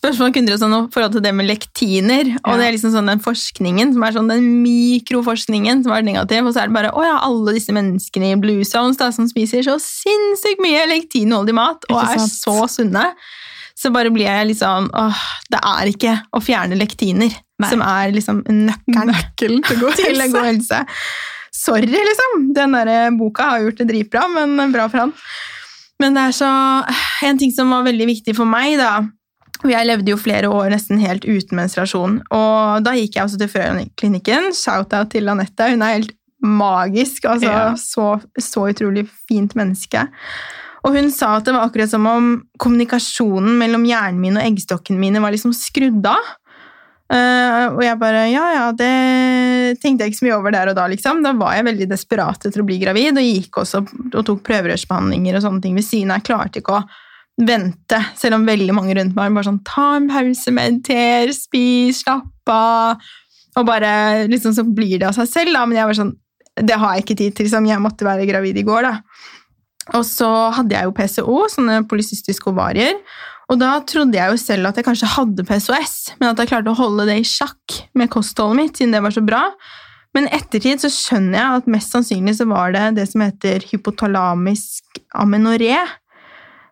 spørsmål kunne kunder og sånn, forhold til det med lektiner. Og Ja. det er liksom sånn den forskningen som er sånn den mikroforskningen som er negativ, og så er det bare å ja, alle disse menneskene i blue zones da, som spiser så sinnssykt mye lektinholdig mat og er så sunne. Så bare blir jeg liksom åh, Det er ikke å fjerne lektiner Nei. som er liksom nøkkelen Nøkkelen til god til god helse. Sorry, liksom. Den der boka har gjort det dritbra, men bra for han. Men det er så En ting som var veldig viktig for meg, da Jeg levde jo flere år nesten helt uten menstruasjon. Og da gikk jeg også til Frøklinikken. Shout-out til Anette. Hun er helt magisk. altså Ja. så, så utrolig fint menneske. Og hun sa at det var akkurat som om kommunikasjonen mellom hjernen min og eggstokkene mine var liksom skrudd av. Uh, og jeg bare Ja, ja, det tenkte jeg ikke så mye over der og da, liksom. Da var jeg veldig desperat etter å bli gravid, og gikk også og tok prøverørsbehandlinger og sånne ting ved siden av. Jeg klarte ikke å vente, selv om veldig mange rundt meg bare sånn Ta en pause, mediter, spis, slapp av. Og bare liksom så blir det av seg selv, da. Men jeg var sånn Det har jeg ikke tid til, liksom. Jeg måtte være gravid i går, da. Og så hadde jeg jo PCO, sånne polycystiske ovarier. Og da trodde jeg jo selv at jeg kanskje hadde PCOS, men at jeg klarte å holde det i sjakk med kostholdet mitt, siden det var så bra. Men ettertid så skjønner jeg at mest sannsynlig så var det det som heter hypotalamisk amenoré.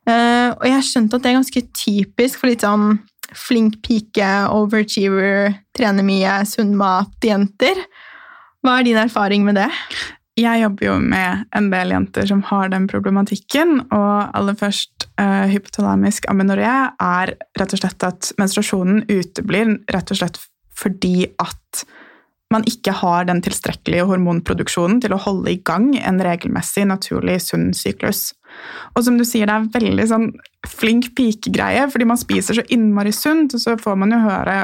Eh, og jeg skjønte at det er ganske typisk for litt sånn flink pike, overachiever, trener mye, sunn mat-jenter. Hva er din erfaring med det? Jeg jobber jo med en del jenter som har den problematikken. Og aller først, uh, hypotalamisk amenoré er rett og slett at menstruasjonen uteblir rett og slett fordi at man ikke har den tilstrekkelige hormonproduksjonen til å holde i gang en regelmessig, naturlig, sunn syklus. Og som du sier, det er veldig sånn flink pikegreie, fordi man spiser så innmari sunt, og så får man jo høre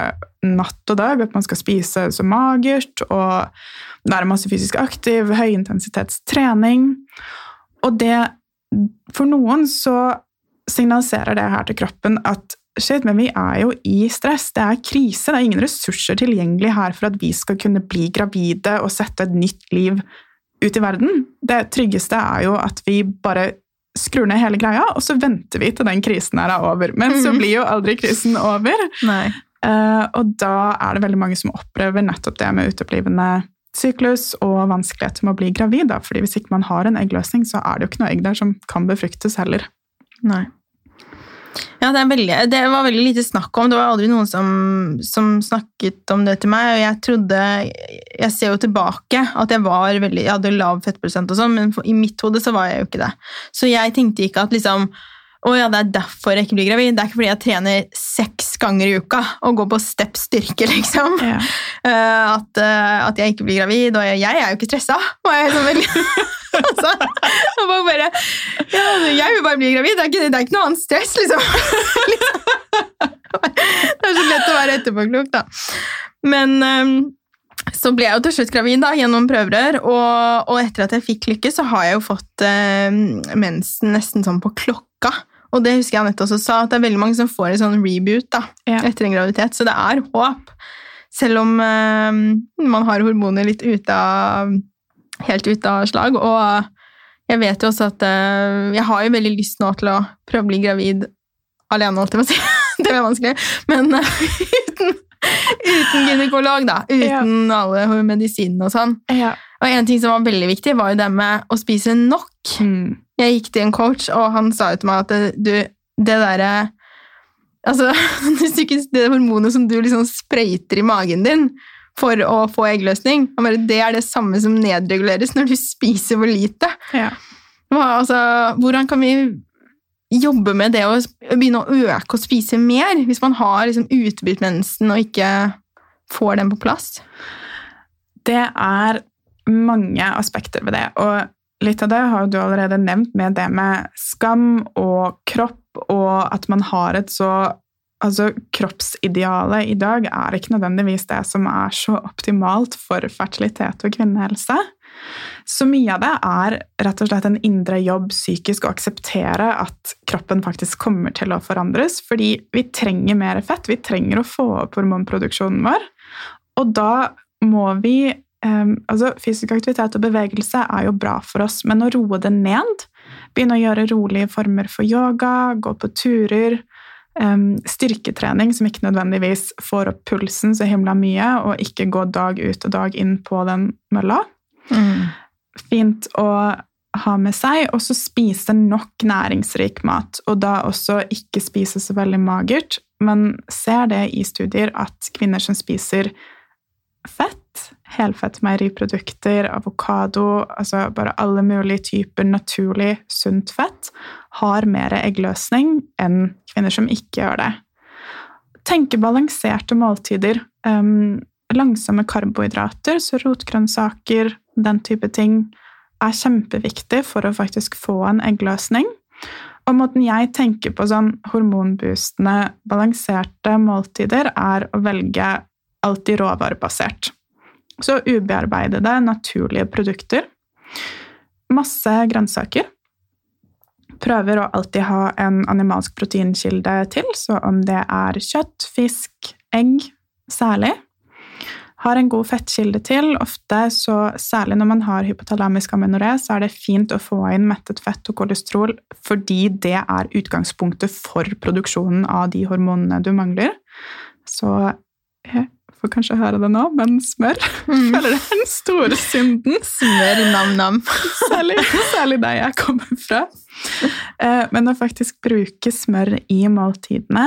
natt og dag at man skal spise så magert, og være masse fysisk aktiv, høyintensitetstrening. Og det For noen så signaliserer det her til kroppen at shit, men vi er jo i stress, det er krise, det er ingen ressurser tilgjengelig her for at vi skal kunne bli gravide og sette et nytt liv ut i verden. Det tryggeste er jo at vi bare skrur ned hele greia, og så venter vi til den krisen her er over. Men så Mhm. blir jo aldri krisen over. Eh, og da er det veldig mange som opplever nettopp det med uteblivende syklus og vanskeligheter med å bli gravid. Da. Fordi hvis ikke man har en eggløsning, så er det jo ikke noe egg der som kan befruktes heller. Nei. Ja, det, er veldig, det var veldig lite snakk om. Det var aldri noen som, som snakket om det til meg. Og jeg trodde Jeg ser jo tilbake at jeg var veldig Jeg hadde lav fettprosent og sånn, men i mitt hode så var jeg jo ikke det. Så jeg tenkte ikke at liksom Å ja, det er derfor jeg ikke blir gravid. Det er ikke fordi jeg trener seks ganger i uka og går på step styrke, liksom. Ja. Uh, at, uh, at jeg ikke blir gravid. Og jeg, jeg er jo ikke stressa. Og jeg, er sånn veldig, altså, og bare, ja, jeg vil bare bli gravid. Det er ikke, det er ikke noe annet stress, liksom. det er så lett å være etterpåklok, da. Men eh, så ble jeg jo til slutt gravid da, gjennom prøverør, og, og etter at jeg fikk lykke, så har jeg jo fått eh, mensen nesten sånn på klokka. Og det husker jeg Anette også sa, at det er veldig mange som får en sånn reboot da, Ja. etter en graviditet. Så det er håp. Selv om eh, man har hormoner litt ute av, helt ute av slag. Og jeg vet jo også at eh, jeg har jo veldig lyst nå til å prøve å bli gravid alene, holdt jeg på å si. Det er vanskelig. Men eh, uten, uten gynekolog, da. Uten alle medisinene og sånn. Ja. Og en ting som var veldig viktig, var jo det med å spise nok. Mm. Jeg gikk til en coach, og han sa jo til meg at du, det derre Altså, det hormonet som du liksom sprøyter i magen din for å få eggløsning, bare, det er det samme som nedreguleres når du spiser for lite. Ja. Altså, hvordan kan vi jobbe med det å begynne å øke og spise mer, hvis man har liksom utbytt mensen og ikke får den på plass? Det er mange aspekter ved det, og litt av det har du allerede nevnt med det med skam og kropp, og at man har et så Altså, kroppsidealet i dag er ikke nødvendigvis det som er så optimalt for fertilitet og kvinnehelse. Så mye av det er rett og slett en indre jobb psykisk å akseptere at kroppen faktisk kommer til å forandres, fordi vi trenger mer fett, vi trenger å få opp hormonproduksjonen vår, og da må vi Um, altså Fysisk aktivitet og bevegelse er jo bra for oss, men å roe det ned, begynne å gjøre rolige former for yoga, gå på turer, um, styrketrening som ikke nødvendigvis får opp pulsen så himla mye, og ikke gå dag ut og dag inn på den mølla. Fint å ha med seg, og så spise nok næringsrik mat, og da også ikke spise så veldig magert, men ser det i studier at kvinner som spiser fett, helfett meieriprodukter, avokado, altså bare alle mulige typer naturlig, sunt fett, har mer eggløsning enn kvinner som ikke gjør det. Tenke balanserte måltider. Um, langsomme karbohydrater, så rotgrønnsaker, den type ting, er kjempeviktig for å faktisk få en eggløsning. Og måten jeg tenker på sånn hormonboostende, balanserte måltider, er å velge alltid råvarebasert. Så ubearbeidede, naturlige produkter. Masse grønnsaker. Prøver å alltid ha en animalsk proteinkilde til, så om det er kjøtt, fisk, egg særlig. Har en god fettkilde til. Ofte, så særlig når man har hypotalamisk amenoré, så er det fint å få inn mettet fett og kolesterol fordi det er utgangspunktet for produksjonen av de hormonene du mangler. Så jeg får kanskje høre det nå, men smør Mm. føler det er den store synden. Smør nam-nam. Særlig, særlig der jeg kommer fra. Eh, Men å faktisk bruke smør i måltidene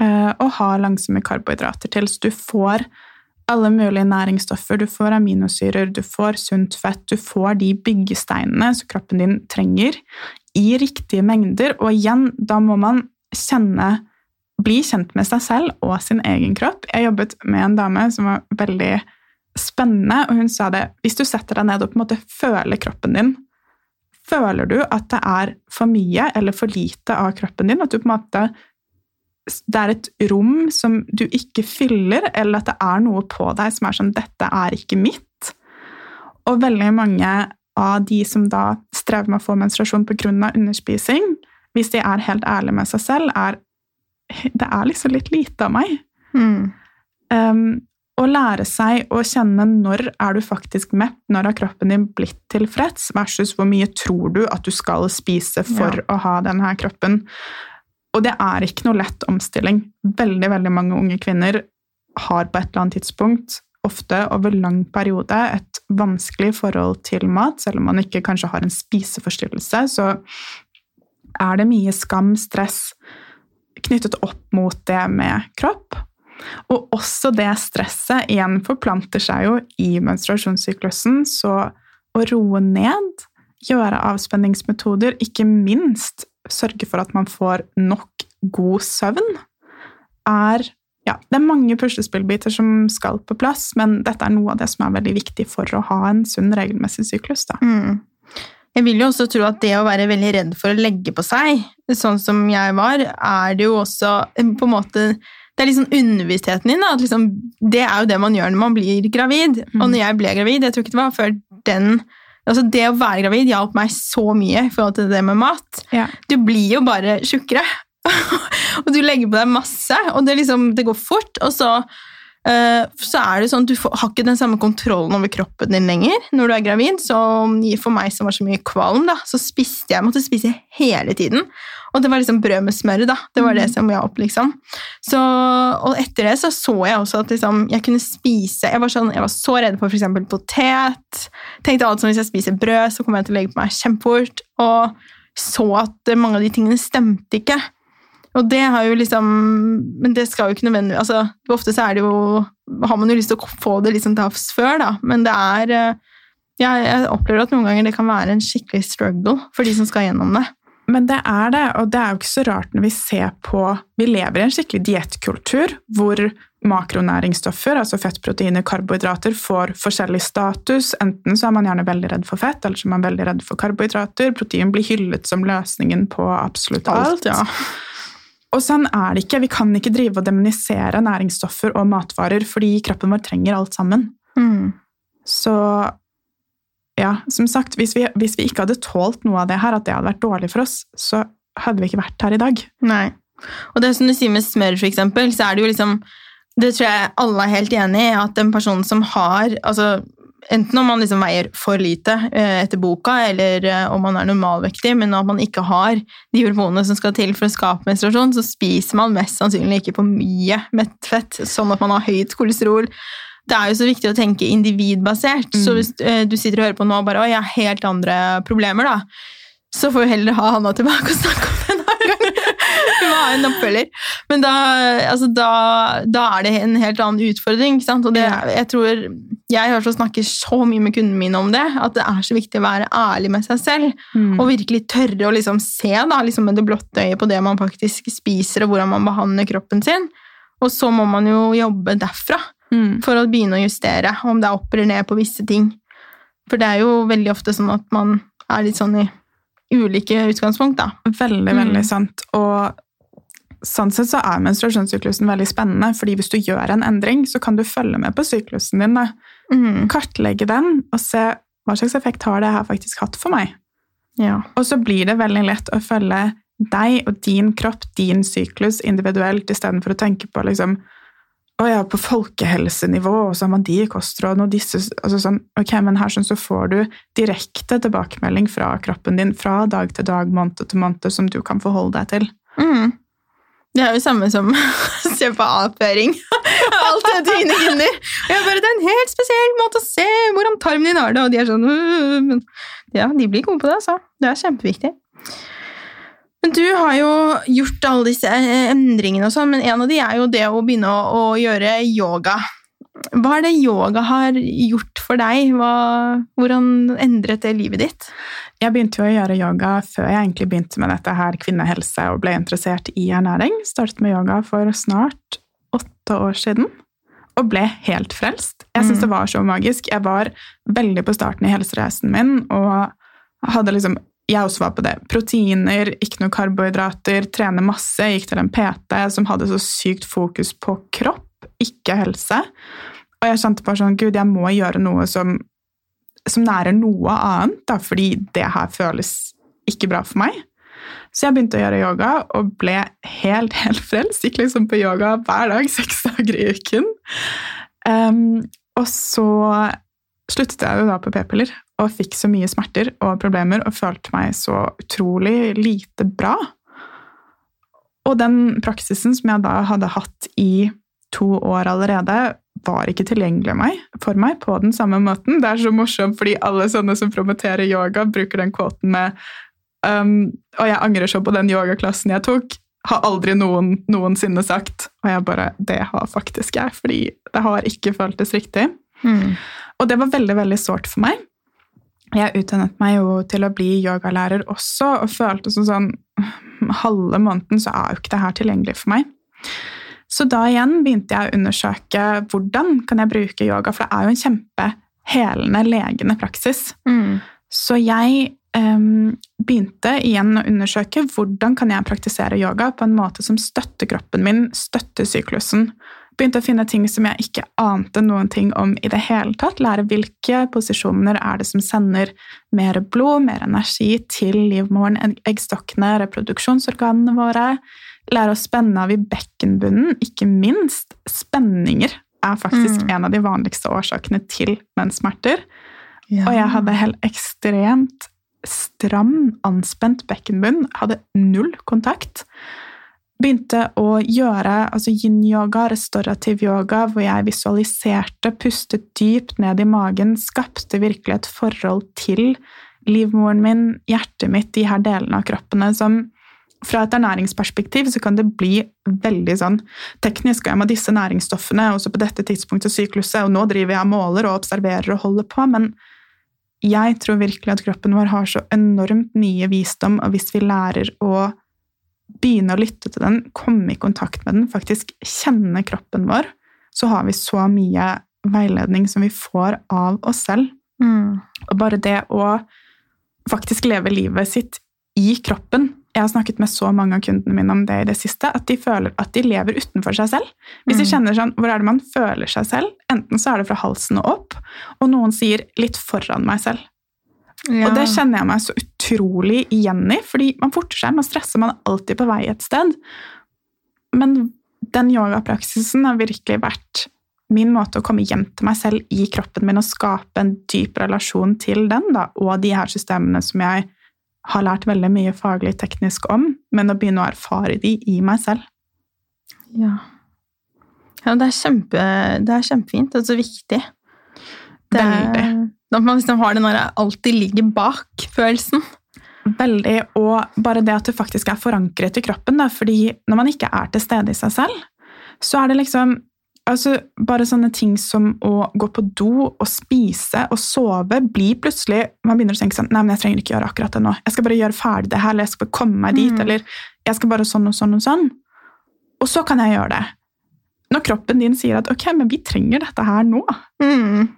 eh, og ha langsomme karbohydrater til, så du får alle mulige næringsstoffer, du får aminosyrer, du får sunt fett, du får de byggesteinene som kroppen din trenger, i riktige mengder. Og igjen, da må man kjenne bli kjent med seg selv og sin egen kropp. Jeg jobbet med en dame som var veldig spennende, og hun sa det hvis du setter deg ned og på en måte føler kroppen din, føler du at det er for mye eller for lite av kroppen din? At du på en måte det er et rom som du ikke fyller, eller at det er noe på deg som er sånn 'Dette er ikke mitt'. Og veldig mange av de som da strever med å få menstruasjon pga. underspising, hvis de er helt ærlige med seg selv, er det er liksom litt lite av meg. Mm. Um, å lære seg å kjenne når er du faktisk mett, når har kroppen din blitt tilfreds, versus hvor mye tror du at du skal spise for Ja. å ha denne kroppen. Og det er ikke noe lett omstilling. Veldig, veldig mange unge kvinner har på et eller annet tidspunkt, ofte over lang periode, et vanskelig forhold til mat, selv om man ikke kanskje har en spiseforstyrrelse, så er det mye skam, stress knyttet opp mot det med kropp. Og også det stresset igjen forplanter seg jo i menstruasjonssyklusen, så å roe ned, gjøre avspenningsmetoder, ikke minst sørge for at man får nok god søvn, er ja, det er mange puslespillbiter som skal på plass, men dette er noe av det som er veldig viktig for å ha en sunn, regelmessig syklus. Da. Mm. Jeg vil jo også tro at det å være veldig redd for å legge på seg, sånn som jeg var, er det jo også på en måte Det er liksom underbevisstheten din. Da, at liksom, det er jo det man gjør når man blir gravid. Mm. Og når jeg ble gravid, jeg tror ikke det var før den altså Det å være gravid hjalp meg så mye i forhold til det med mat. Ja. Du blir jo bare tjukkere. og du legger på deg masse, og det, liksom, det går fort. Og så, så er det sånn at du har ikke den samme kontrollen over kroppen din lenger når du er gravid. Så for meg som var så mye kvalm, da, så spiste jeg måtte spise hele tiden. Og det var liksom brød med smør. da, Det var det som jeg opp, liksom. Så, og etter det så så jeg også at liksom, jeg kunne spise Jeg var, sånn, jeg var så redd for f.eks. potet. Tenkte alt som hvis jeg spiser brød, så kommer jeg til å legge på meg kjempefort. Og så at mange av de tingene stemte ikke. Og det har jo liksom Men det skal jo ikke nødvendigvis altså, Ofte så er det jo Har man jo lyst til å få det liksom til havs før, da, men det er ja, Jeg opplever at noen ganger det kan være en skikkelig struggle for de som skal gjennom det. Men det er det, og det er jo ikke så rart når vi ser på Vi lever i en skikkelig diettkultur hvor makronæringsstoffer, altså fett, proteiner, karbohydrater, får forskjellig status. Enten så er man gjerne veldig redd for fett, eller så er man veldig redd for karbohydrater. Protein blir hyllet som løsningen på absolutt alt. alt ja. Og sånn er det ikke. Vi kan ikke drive og demonisere næringsstoffer og matvarer, fordi kroppen vår trenger alt sammen. Mm. Så ja, som sagt, hvis vi, hvis vi, ikke hadde tålt noe av det her, at det hadde vært dårlig for oss, så hadde vi ikke vært her i dag. Nei. Og det som du sier med smør, for eksempel, så er det jo liksom Det tror jeg alle er helt enig i, at en person som har altså Enten om man liksom veier for lite eh, etter boka, eller eh, om man er normalvektig, men at man ikke har de hormonene som skal til for å skape menstruasjon, så spiser man mest sannsynlig ikke for mye mettfett, sånn at man har høyt kolesterol. Det er jo så viktig å tenke individbasert. Mm. Så hvis uh, du sitter og hører på nå og bare 'Å, jeg har helt andre problemer', da, så får vi heller ha Hanna tilbake og snakke om det en annen gang. Ha en oppfølger. Men da, altså, da, da, er det en helt annen utfordring. ikke sant? Og det, jeg tror jeg hører snakker så mye med kundene mine om det, at det er så viktig å være ærlig med seg selv. Mm. Og virkelig tørre å liksom se da, liksom med det blotte øyet på det man faktisk spiser, og hvordan man behandler kroppen sin. Og så må man jo jobbe derfra mm. for å begynne å justere, om det er opp eller ned på visse ting. For det er jo veldig ofte sånn at man er litt sånn i ulike utgangspunkt, da. Veldig, veldig mm. sant. Og sånn sett så er menstruasjonssyklusen veldig spennende, fordi hvis du gjør en endring, så kan du følge med på syklusen din. Mm. Kartlegge den og se hva slags effekt har det her faktisk hatt for meg. Ja. Og så blir det veldig lett å følge deg og din kropp, din syklus, individuelt, istedenfor å tenke på liksom å ja, på folkehelsenivå, og så har man de kostrådene og disse altså sånn, Ok, men her sånn, så får du direkte tilbakemelding fra kroppen din fra dag til dag, måned til måned, som du kan forholde deg til. Mm. Det er jo samme som å se på avføring. Alt det til mine Det er en helt spesiell måte å se hvordan tarmen din har det, og de er sånn Men ja, de blir gode på det, altså. Det er kjempeviktig. Men Du har jo gjort alle disse endringene, og sånn, men en av de er jo det å begynne å, å, gjøre yoga. Hva er det yoga har gjort for deg? Hva, hvordan endret det livet ditt? Jeg begynte jo å gjøre yoga før jeg egentlig begynte med dette her kvinnehelse og ble interessert i ernæring. Startet med yoga for snart åtte år siden og ble helt frelst. Jeg syns mm. det var så magisk. Jeg var veldig på starten i helsereisen min og hadde liksom jeg også var på det. Proteiner, ikke noe karbohydrater, trene masse. Gikk til en PT som hadde så sykt fokus på kropp, ikke helse. Og jeg kjente bare sånn Gud, jeg må gjøre noe som som nærer noe annet, da, fordi det her føles ikke bra for meg. Så jeg begynte å gjøre yoga og ble helt, helt frelst. Gikk liksom på yoga hver dag, seks dager i uken. Um, og så sluttet jeg jo da på p-piller og fikk så mye smerter og problemer og følte meg så utrolig lite bra. Og den praksisen som jeg da hadde hatt i to år allerede, var ikke tilgjengelig for meg på den samme måten. Det er så morsomt, fordi alle sånne som promoterer yoga, bruker den kvoten med um, Og jeg angrer så på den yogaklassen jeg tok. Har aldri noen noensinne sagt. Og jeg bare Det har faktisk jeg, fordi det har ikke føltes riktig. Mm. Og det var veldig, veldig sårt for meg. Jeg utdannet meg jo til å bli yogalærer også, og følte som sånn halve måneden, så er jo ikke det her tilgjengelig for meg. Så da igjen begynte jeg å undersøke hvordan kan jeg bruke yoga, for det er jo en kjempehelende, legende praksis. Mm. Så jeg um, begynte igjen å undersøke hvordan kan jeg praktisere yoga på en måte som støtter kroppen min, støtter syklusen. Begynte å finne ting som jeg ikke ante noen ting om i det hele tatt. Lære hvilke posisjoner er det som sender mer blod, mer energi til livmoren, eggstokkene, reproduksjonsorganene våre. Lære å spenne av i bekkenbunnen, ikke minst. Spenninger er faktisk Mm. en av de vanligste årsakene til menssmerter. Ja. Og jeg hadde helt ekstremt stram, anspent bekkenbunn. Hadde null kontakt. Begynte å gjøre altså yin-yoga, restaurativ yoga, hvor jeg visualiserte, pustet dypt ned i magen, skapte virkelig et forhold til livmoren min, hjertet mitt, de her delene av kroppene som fra et ernæringsperspektiv så kan det bli veldig sånn teknisk, og jeg må disse næringsstoffene også på dette tidspunktet sykluset, og nå driver jeg og måler og observerer og holder på, men jeg tror virkelig at kroppen vår har så enormt mye visdom, og hvis vi lærer å begynne å lytte til den, komme i kontakt med den, faktisk kjenne kroppen vår, så har vi så mye veiledning som vi får av oss selv. Mm. Og bare det å faktisk leve livet sitt i kroppen Jeg har snakket med så mange av kundene mine om det i det siste, at de føler at de lever utenfor seg selv. Hvis de Mm. kjenner sånn, Hvor er det man føler seg selv? Enten så er det fra halsen og opp, og noen sier 'litt foran meg selv'. Ja. Og det kjenner jeg meg så utrolig igjen i, fordi man forter seg, man stresser, man er alltid på vei et sted. Men den yogapraksisen har virkelig vært min måte å komme hjem til meg selv i kroppen min og skape en dyp relasjon til den, da, og de her systemene som jeg har lært veldig mye faglig teknisk om, men å begynne å erfare de i meg selv. Ja. ja det, er kjempe, det er kjempefint og så viktig. Det Veldig. at man liksom har den der alltid ligger bak-følelsen. Veldig, og bare det at du faktisk er forankret i kroppen, da, fordi når man ikke er til stede i seg selv, så er det liksom altså Bare sånne ting som å gå på do og spise og sove blir plutselig Man begynner å tenke sånn Nei, men jeg trenger ikke gjøre akkurat det nå. Jeg skal bare gjøre ferdig det her, eller jeg skal bare komme meg dit, Mm. eller jeg skal bare sånn og sånn og sånn. Og så kan jeg gjøre det. Når kroppen din sier at ok, men vi trenger dette her nå. Mm.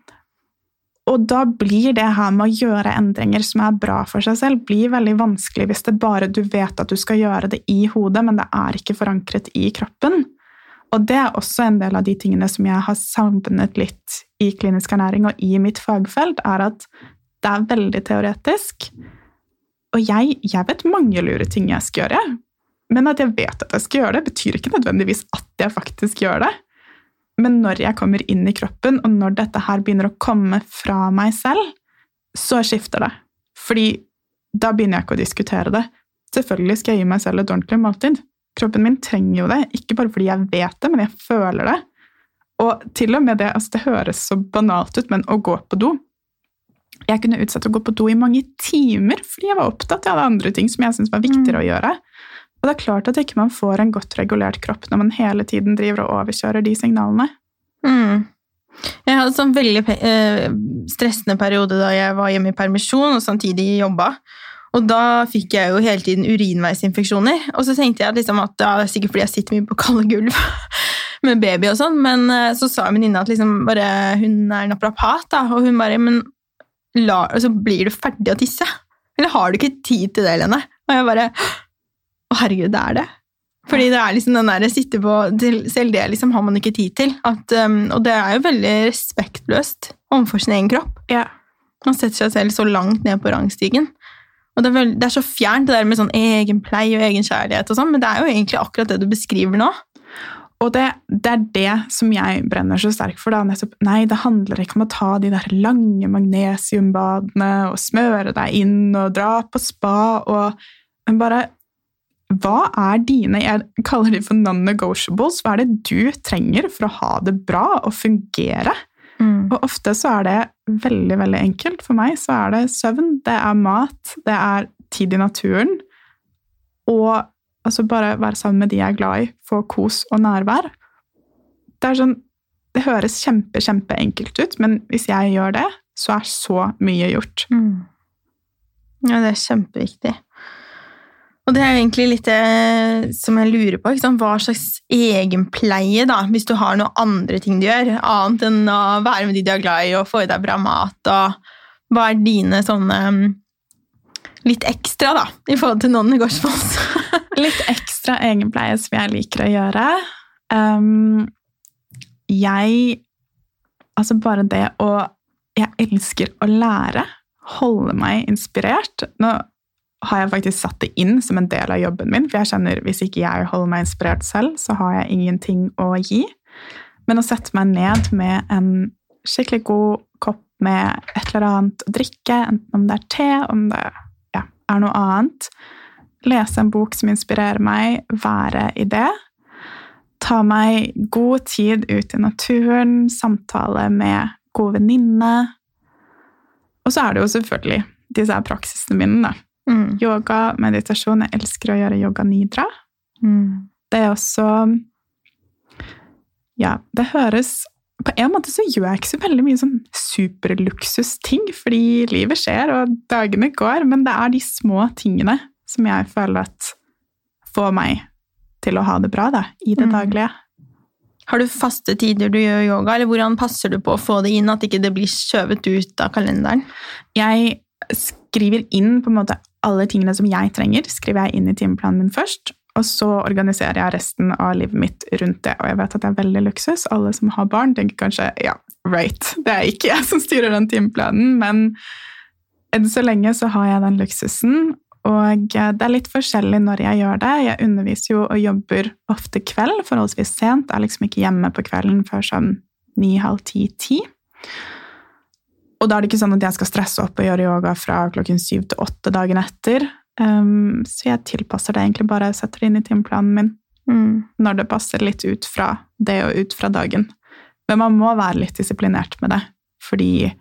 Og da blir det her med å gjøre endringer som er bra for seg selv, blir veldig vanskelig hvis det bare du vet at du skal gjøre det i hodet, men det er ikke forankret i kroppen. Og det er også en del av de tingene som jeg har savnet litt i klinisk ernæring og i mitt fagfelt, er at det er veldig teoretisk. Og jeg, jeg vet mange lure ting jeg skal gjøre, men at jeg vet at jeg skal gjøre det, betyr ikke nødvendigvis at jeg faktisk gjør det. Men når jeg kommer inn i kroppen, og når dette her begynner å komme fra meg selv, så skifter det. Fordi da begynner jeg ikke å diskutere det. Selvfølgelig skal jeg gi meg selv et ordentlig måltid. Kroppen min trenger jo det, ikke bare fordi jeg vet det, men jeg føler det. Og til og med det, altså det høres så banalt ut, men å gå på do Jeg kunne utsette å gå på do i mange timer fordi jeg var opptatt. Jeg hadde andre ting som jeg syntes var viktigere å gjøre. Og det er klart at ikke man får en godt regulert kropp når man hele tiden driver og overkjører de signalene. Mm. Jeg hadde en sånn veldig eh, stressende periode da jeg var hjemme i permisjon og samtidig jobba. Og da fikk jeg jo hele tiden urinveisinfeksjoner. Og så tenkte jeg liksom at ja, det er sikkert fordi jeg sitter mye på kalde gulv med baby og sånn, men eh, så sa venninna at liksom bare, hun er naprapat, da, og hun bare Men la, så blir du ferdig å tisse? Eller har du ikke tid til det, Lene? Og jeg bare Å, herregud, det er det. Fordi det er liksom den der sitte på Selv det liksom har man ikke tid til. At, um, og det er jo veldig respektløst overfor sin egen kropp. Ja. Man setter seg selv så langt ned på rangstigen. Og det er, veld, det er så fjernt det der med sånn egenpleie og egenkjærlighet og sånn, men det er jo egentlig akkurat det du beskriver nå. Og det, det er det som jeg brenner så sterkt for. Da. Nettopp, nei, det handler ikke om å ta de der lange magnesiumbadene og smøre deg inn og dra på spa og Men bare Hva er dine Jeg kaller de for non-negotiables. Hva er det du trenger for å ha det bra og fungere? Og ofte så er det veldig, veldig enkelt. For meg så er det søvn, det er mat, det er tid i naturen. Og altså bare være sammen med de jeg er glad i, få kos og nærvær. Det er sånn Det høres kjempe, kjempeenkelt ut, men hvis jeg gjør det, så er så mye gjort. Mm. Ja, det er kjempeviktig. Og det er jo egentlig litt det som jeg lurer på. Hva slags egenpleie, da, hvis du har noen andre ting du gjør, annet enn å være med de du er glad i og få i deg bra mat, og hva er dine sånne mm, litt ekstra, da, i forhold til noen i Gårdsfoss? Litt ekstra egenpleie som jeg liker å gjøre. Um, jeg Altså bare det å Jeg elsker å lære. Holde meg inspirert. Nå har jeg faktisk satt det inn som en del av jobben min, for jeg kjenner hvis ikke jeg holder meg inspirert selv, så har jeg ingenting å gi. Men å sette meg ned med en skikkelig god kopp med et eller annet å drikke, enten om det er te, om det ja, er noe annet, lese en bok som inspirerer meg, være i det, ta meg god tid ut i naturen, samtale med god venninne. Og så er det jo selvfølgelig disse praksisene mine, da. Mm. Yoga, meditasjon. Jeg elsker å gjøre yoga nidra. Mm. Det er også Ja, det høres På en måte så gjør jeg ikke så veldig mye sånn superluksusting, fordi livet skjer, og dagene går, men det er de små tingene som jeg føler at får meg til å ha det bra da, i det Mm. daglige. Har du faste tider du gjør yoga, eller hvordan passer du på å få det inn, at ikke det blir skjøvet ut av kalenderen? Jeg skriver inn på en måte alle tingene som jeg trenger, skriver jeg inn i timeplanen min først, og så organiserer jeg resten av livet mitt rundt det. Og jeg vet at det er veldig luksus. Alle som har barn, tenker kanskje ja, right, det er ikke jeg som styrer den timeplanen, men enn så lenge så har jeg den luksusen. Og det er litt forskjellig når jeg gjør det. Jeg underviser jo og jobber ofte kveld, forholdsvis sent. Jeg er liksom ikke hjemme på kvelden før sånn ni, halv ti, ti. Og da er det ikke sånn at jeg skal stresse opp og gjøre yoga fra klokken syv til åtte dagen etter. Um, så jeg tilpasser det egentlig bare, setter det inn i timeplanen min Mm. når det passer litt ut fra det og ut fra dagen. Men man må være litt disiplinert med det, fordi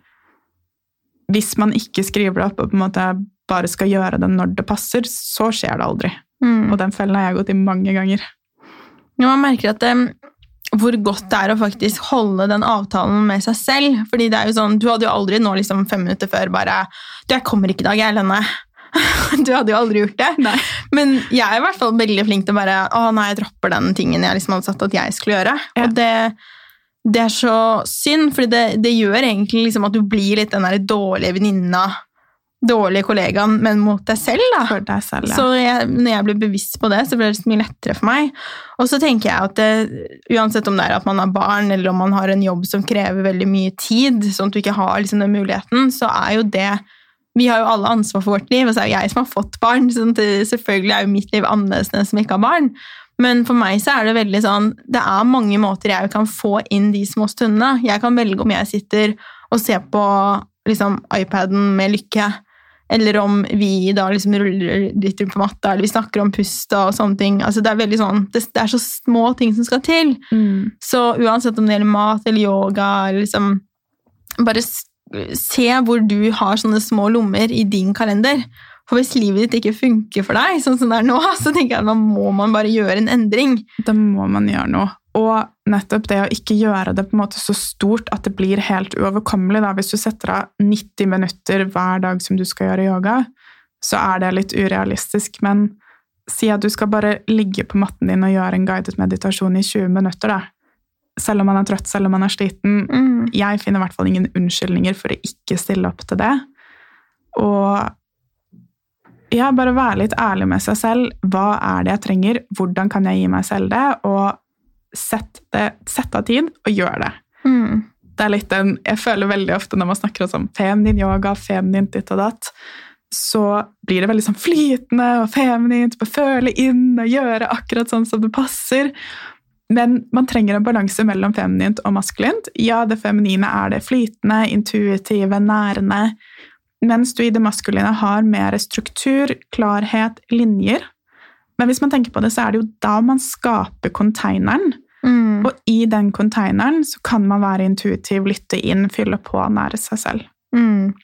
hvis man ikke skriver det opp og på en måte bare skal gjøre det når det passer, så skjer det aldri. Mm. Og den fellen har jeg gått i mange ganger. Ja, man merker at det, hvor godt det er å faktisk holde den avtalen med seg selv. Fordi det er jo sånn, Du hadde jo aldri nå liksom fem minutter før bare Du, jeg kommer ikke i dag, jeg, Lenne. Du hadde jo aldri gjort det. Nei. Men jeg er i hvert fall veldig flink til å bare Å nei, jeg dropper den tingen jeg liksom hadde sagt at jeg skulle gjøre. Ja. Og det, det er så synd, for det, det gjør egentlig liksom at du blir litt den der dårlige venninna, dårlige kollegaen, men mot deg selv. da. Deg selv, ja. Så jeg, når jeg blir bevisst på det, så blir det så mye lettere for meg. Og så tenker jeg at det, uansett om det er at man har barn, eller om man har en jobb som krever veldig mye tid, sånn at du ikke har liksom den muligheten, så er jo det Vi har jo alle ansvar for vårt liv, og så er det jeg som har fått barn. sånn at det, selvfølgelig er jo mitt liv annerledes enn den som ikke har barn. Men for meg så er det veldig sånn Det er mange måter jeg kan få inn de små stundene. Jeg kan velge om jeg sitter og ser på liksom, iPaden med lykke, eller om vi da liksom ruller litt rundt på matta, eller vi snakker om pusta og sånne ting. Altså, det, er sånn, det, det er så små ting som skal til. Mm. Så uansett om det gjelder mat eller yoga, eller liksom Bare se hvor du har sånne små lommer i din kalender. For hvis livet ditt ikke funker for deg, sånn som det er nå, så tenker jeg at man må man bare gjøre en endring. Da må man gjøre noe. Og nettopp det å ikke gjøre det på en måte så stort at det blir helt uoverkommelig. Da. Hvis du setter av 90 minutter hver dag som du skal gjøre yoga, så er det litt urealistisk. Men si at du skal bare ligge på matten din og gjøre en guidet meditasjon i 20 minutter. Da. Selv om man er trøtt, selv om man er sliten. Mm. Jeg finner i hvert fall ingen unnskyldninger for å ikke stille opp til det. Og ja, bare være litt ærlig med seg selv. Hva er det jeg trenger? Hvordan kan jeg gi meg selv det? Og sett, det, sett av tid og gjør det. Mm. Det er litt den, Jeg føler veldig ofte når man snakker om sånn feminin yoga, feminin ditt og datt, så blir det veldig sånn flytende og feminint, å føle inn og gjøre akkurat sånn som det passer. Men man trenger en balanse mellom feminint og maskulint. Ja, det feminine er det flytende, intuitive, nærende. Mens du i det maskuline har mer struktur, klarhet, linjer. Men hvis man tenker på det, så er det jo da man skaper konteineren. Mm. Og i den konteineren så kan man være intuitiv, lytte inn, fylle på og nære seg selv. Mm.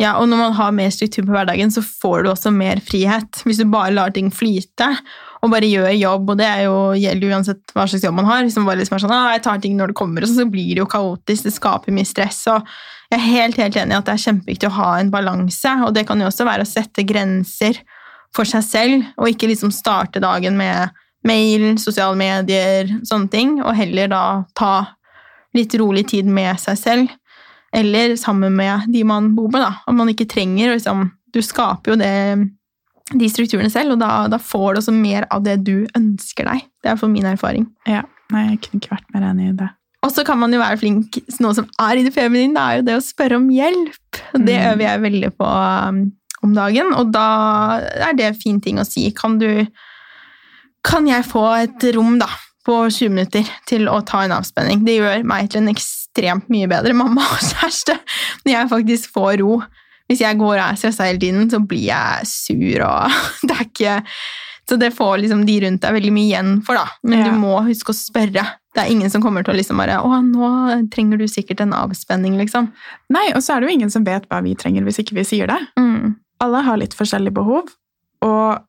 Ja, og når man har mer struktur på hverdagen, så får du også mer frihet. Hvis du bare lar ting flyte og bare gjør jobb, og det er jo, gjelder jo uansett hva slags jobb man har, hvis man bare liksom er sånn, ah, jeg tar ting når det kommer, og så, så blir det jo kaotisk, det skaper mye stress, og jeg er helt, helt enig i at det er kjempeviktig å ha en balanse, og det kan jo også være å sette grenser for seg selv, og ikke liksom starte dagen med mail, sosiale medier, sånne ting, og heller da ta litt rolig tid med seg selv, eller sammen med de man bor med, da. Om man ikke trenger liksom, Du skaper jo det, de strukturene selv, og da, da får du også mer av det du ønsker deg. Det er for min erfaring. Ja, nei, jeg kunne ikke vært mer enig i det. Og så kan man jo være flink, noe som er i det feminine, det er jo det å spørre om hjelp. Det Mm. øver jeg veldig på um, om dagen, og da er det en fin ting å si. Kan du Kan jeg få et rom, da, på 20 minutter til å ta en avspenning? Det gjør meg til en ekstremt mye bedre mamma og kjæreste når jeg faktisk får ro. Hvis jeg går og er stressa hele tiden, så blir jeg sur, og det er ikke Så det får liksom de rundt deg veldig mye igjen for, da. Men Ja. du må huske å spørre. Det er ingen som kommer til å liksom bare Å, nå trenger du sikkert en avspenning, liksom. Nei, og så er det jo ingen som vet hva vi trenger hvis ikke vi sier det. Mm. Alle har litt forskjellige behov, og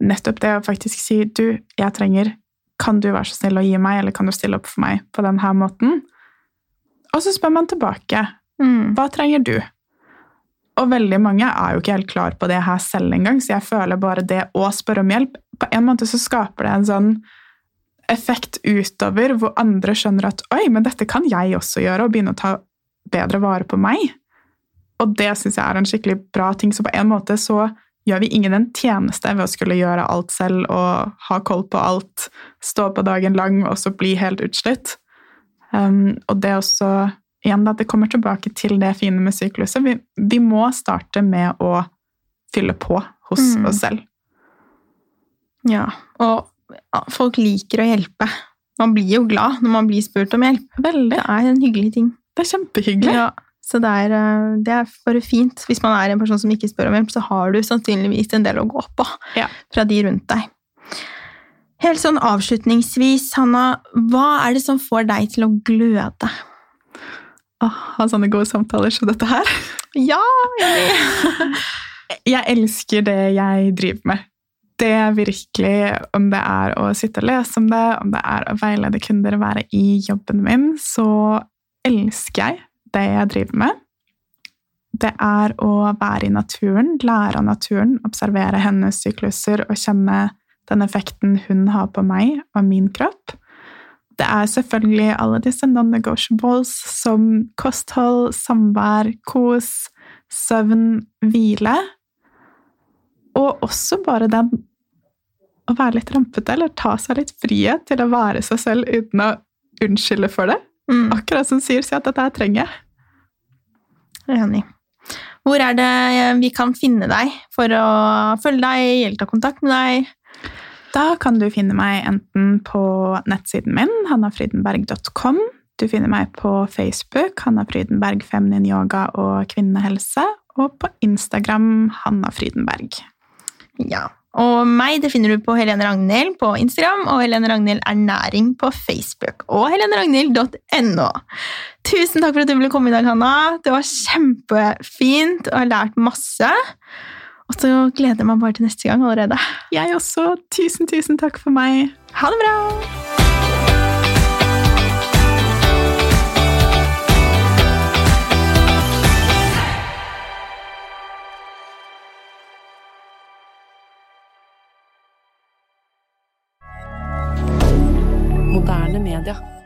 nettopp det å faktisk si du, jeg trenger, kan du være så snill å gi meg, eller kan du stille opp for meg på denne måten? Og så spør man tilbake, Mm. hva trenger du? Og veldig mange er jo ikke helt klar på det her selv engang, så jeg føler bare det å spørre om hjelp, på en måte så skaper det en sånn effekt utover, hvor andre skjønner at oi, men dette kan jeg også gjøre, og begynne å ta bedre vare på meg. Og det syns jeg er en skikkelig bra ting. Så på en måte så gjør vi ingen en tjeneste ved å skulle gjøre alt selv og ha koll på alt, stå på dagen lang og så bli helt utslitt. Um, og det også igjen da, det kommer tilbake til det fine med sykluset. Vi, vi må starte med å fylle på hos Mm. oss selv. Ja, og ja, folk liker å hjelpe. Man blir jo glad når man blir spurt om hjelp. Veldig. Det er en hyggelig ting. Det er kjempehyggelig. Ja, så det er, eh, det er bare fint. Hvis man er en person som ikke spør om hjelp, så har du sannsynligvis en del å gå på Ja. fra de rundt deg. Helt sånn avslutningsvis, Hanna, hva er det som får deg til å gløde? Å ha sånne gode samtaler som dette her. Ja! Jeg elsker det jeg driver med. Det er virkelig, om det er å sitte og lese om det, om det er å veilede kunder være i jobben min, så elsker jeg det jeg driver med. Det er å være i naturen, lære av naturen, observere hennes sykluser og kjenne den effekten hun har på meg og min kropp. Det er selvfølgelig alle disse non-negotiables som kosthold, samvær, kos, søvn, hvile. Og også bare den å være litt rampete, eller ta seg litt frihet til å være seg selv uten å unnskylde for det. Mm, Akkurat som sier si at dette her trenger jeg. enig. Hvor er det vi kan finne deg for å følge deg eller ta kontakt med deg? Da kan du finne meg enten på nettsiden min, hannafrydenberg.com. Du finner meg på Facebook, Hanna Frydenberg feminin yoga og kvinnehelse. Og på Instagram, Hanna Frydenberg. Ja. Og meg det finner du på Helene Ragnhild på Instagram og Helene Ragnhild Ernæring på Facebook og heleneragnhild.no. Tusen takk for at du ville komme i dag, Hanna. Det var kjempefint og jeg har lært masse. Og så gleder jeg meg bare til neste gang allerede. Jeg også. Tusen, tusen takk for meg. Ha det bra! Moderne media.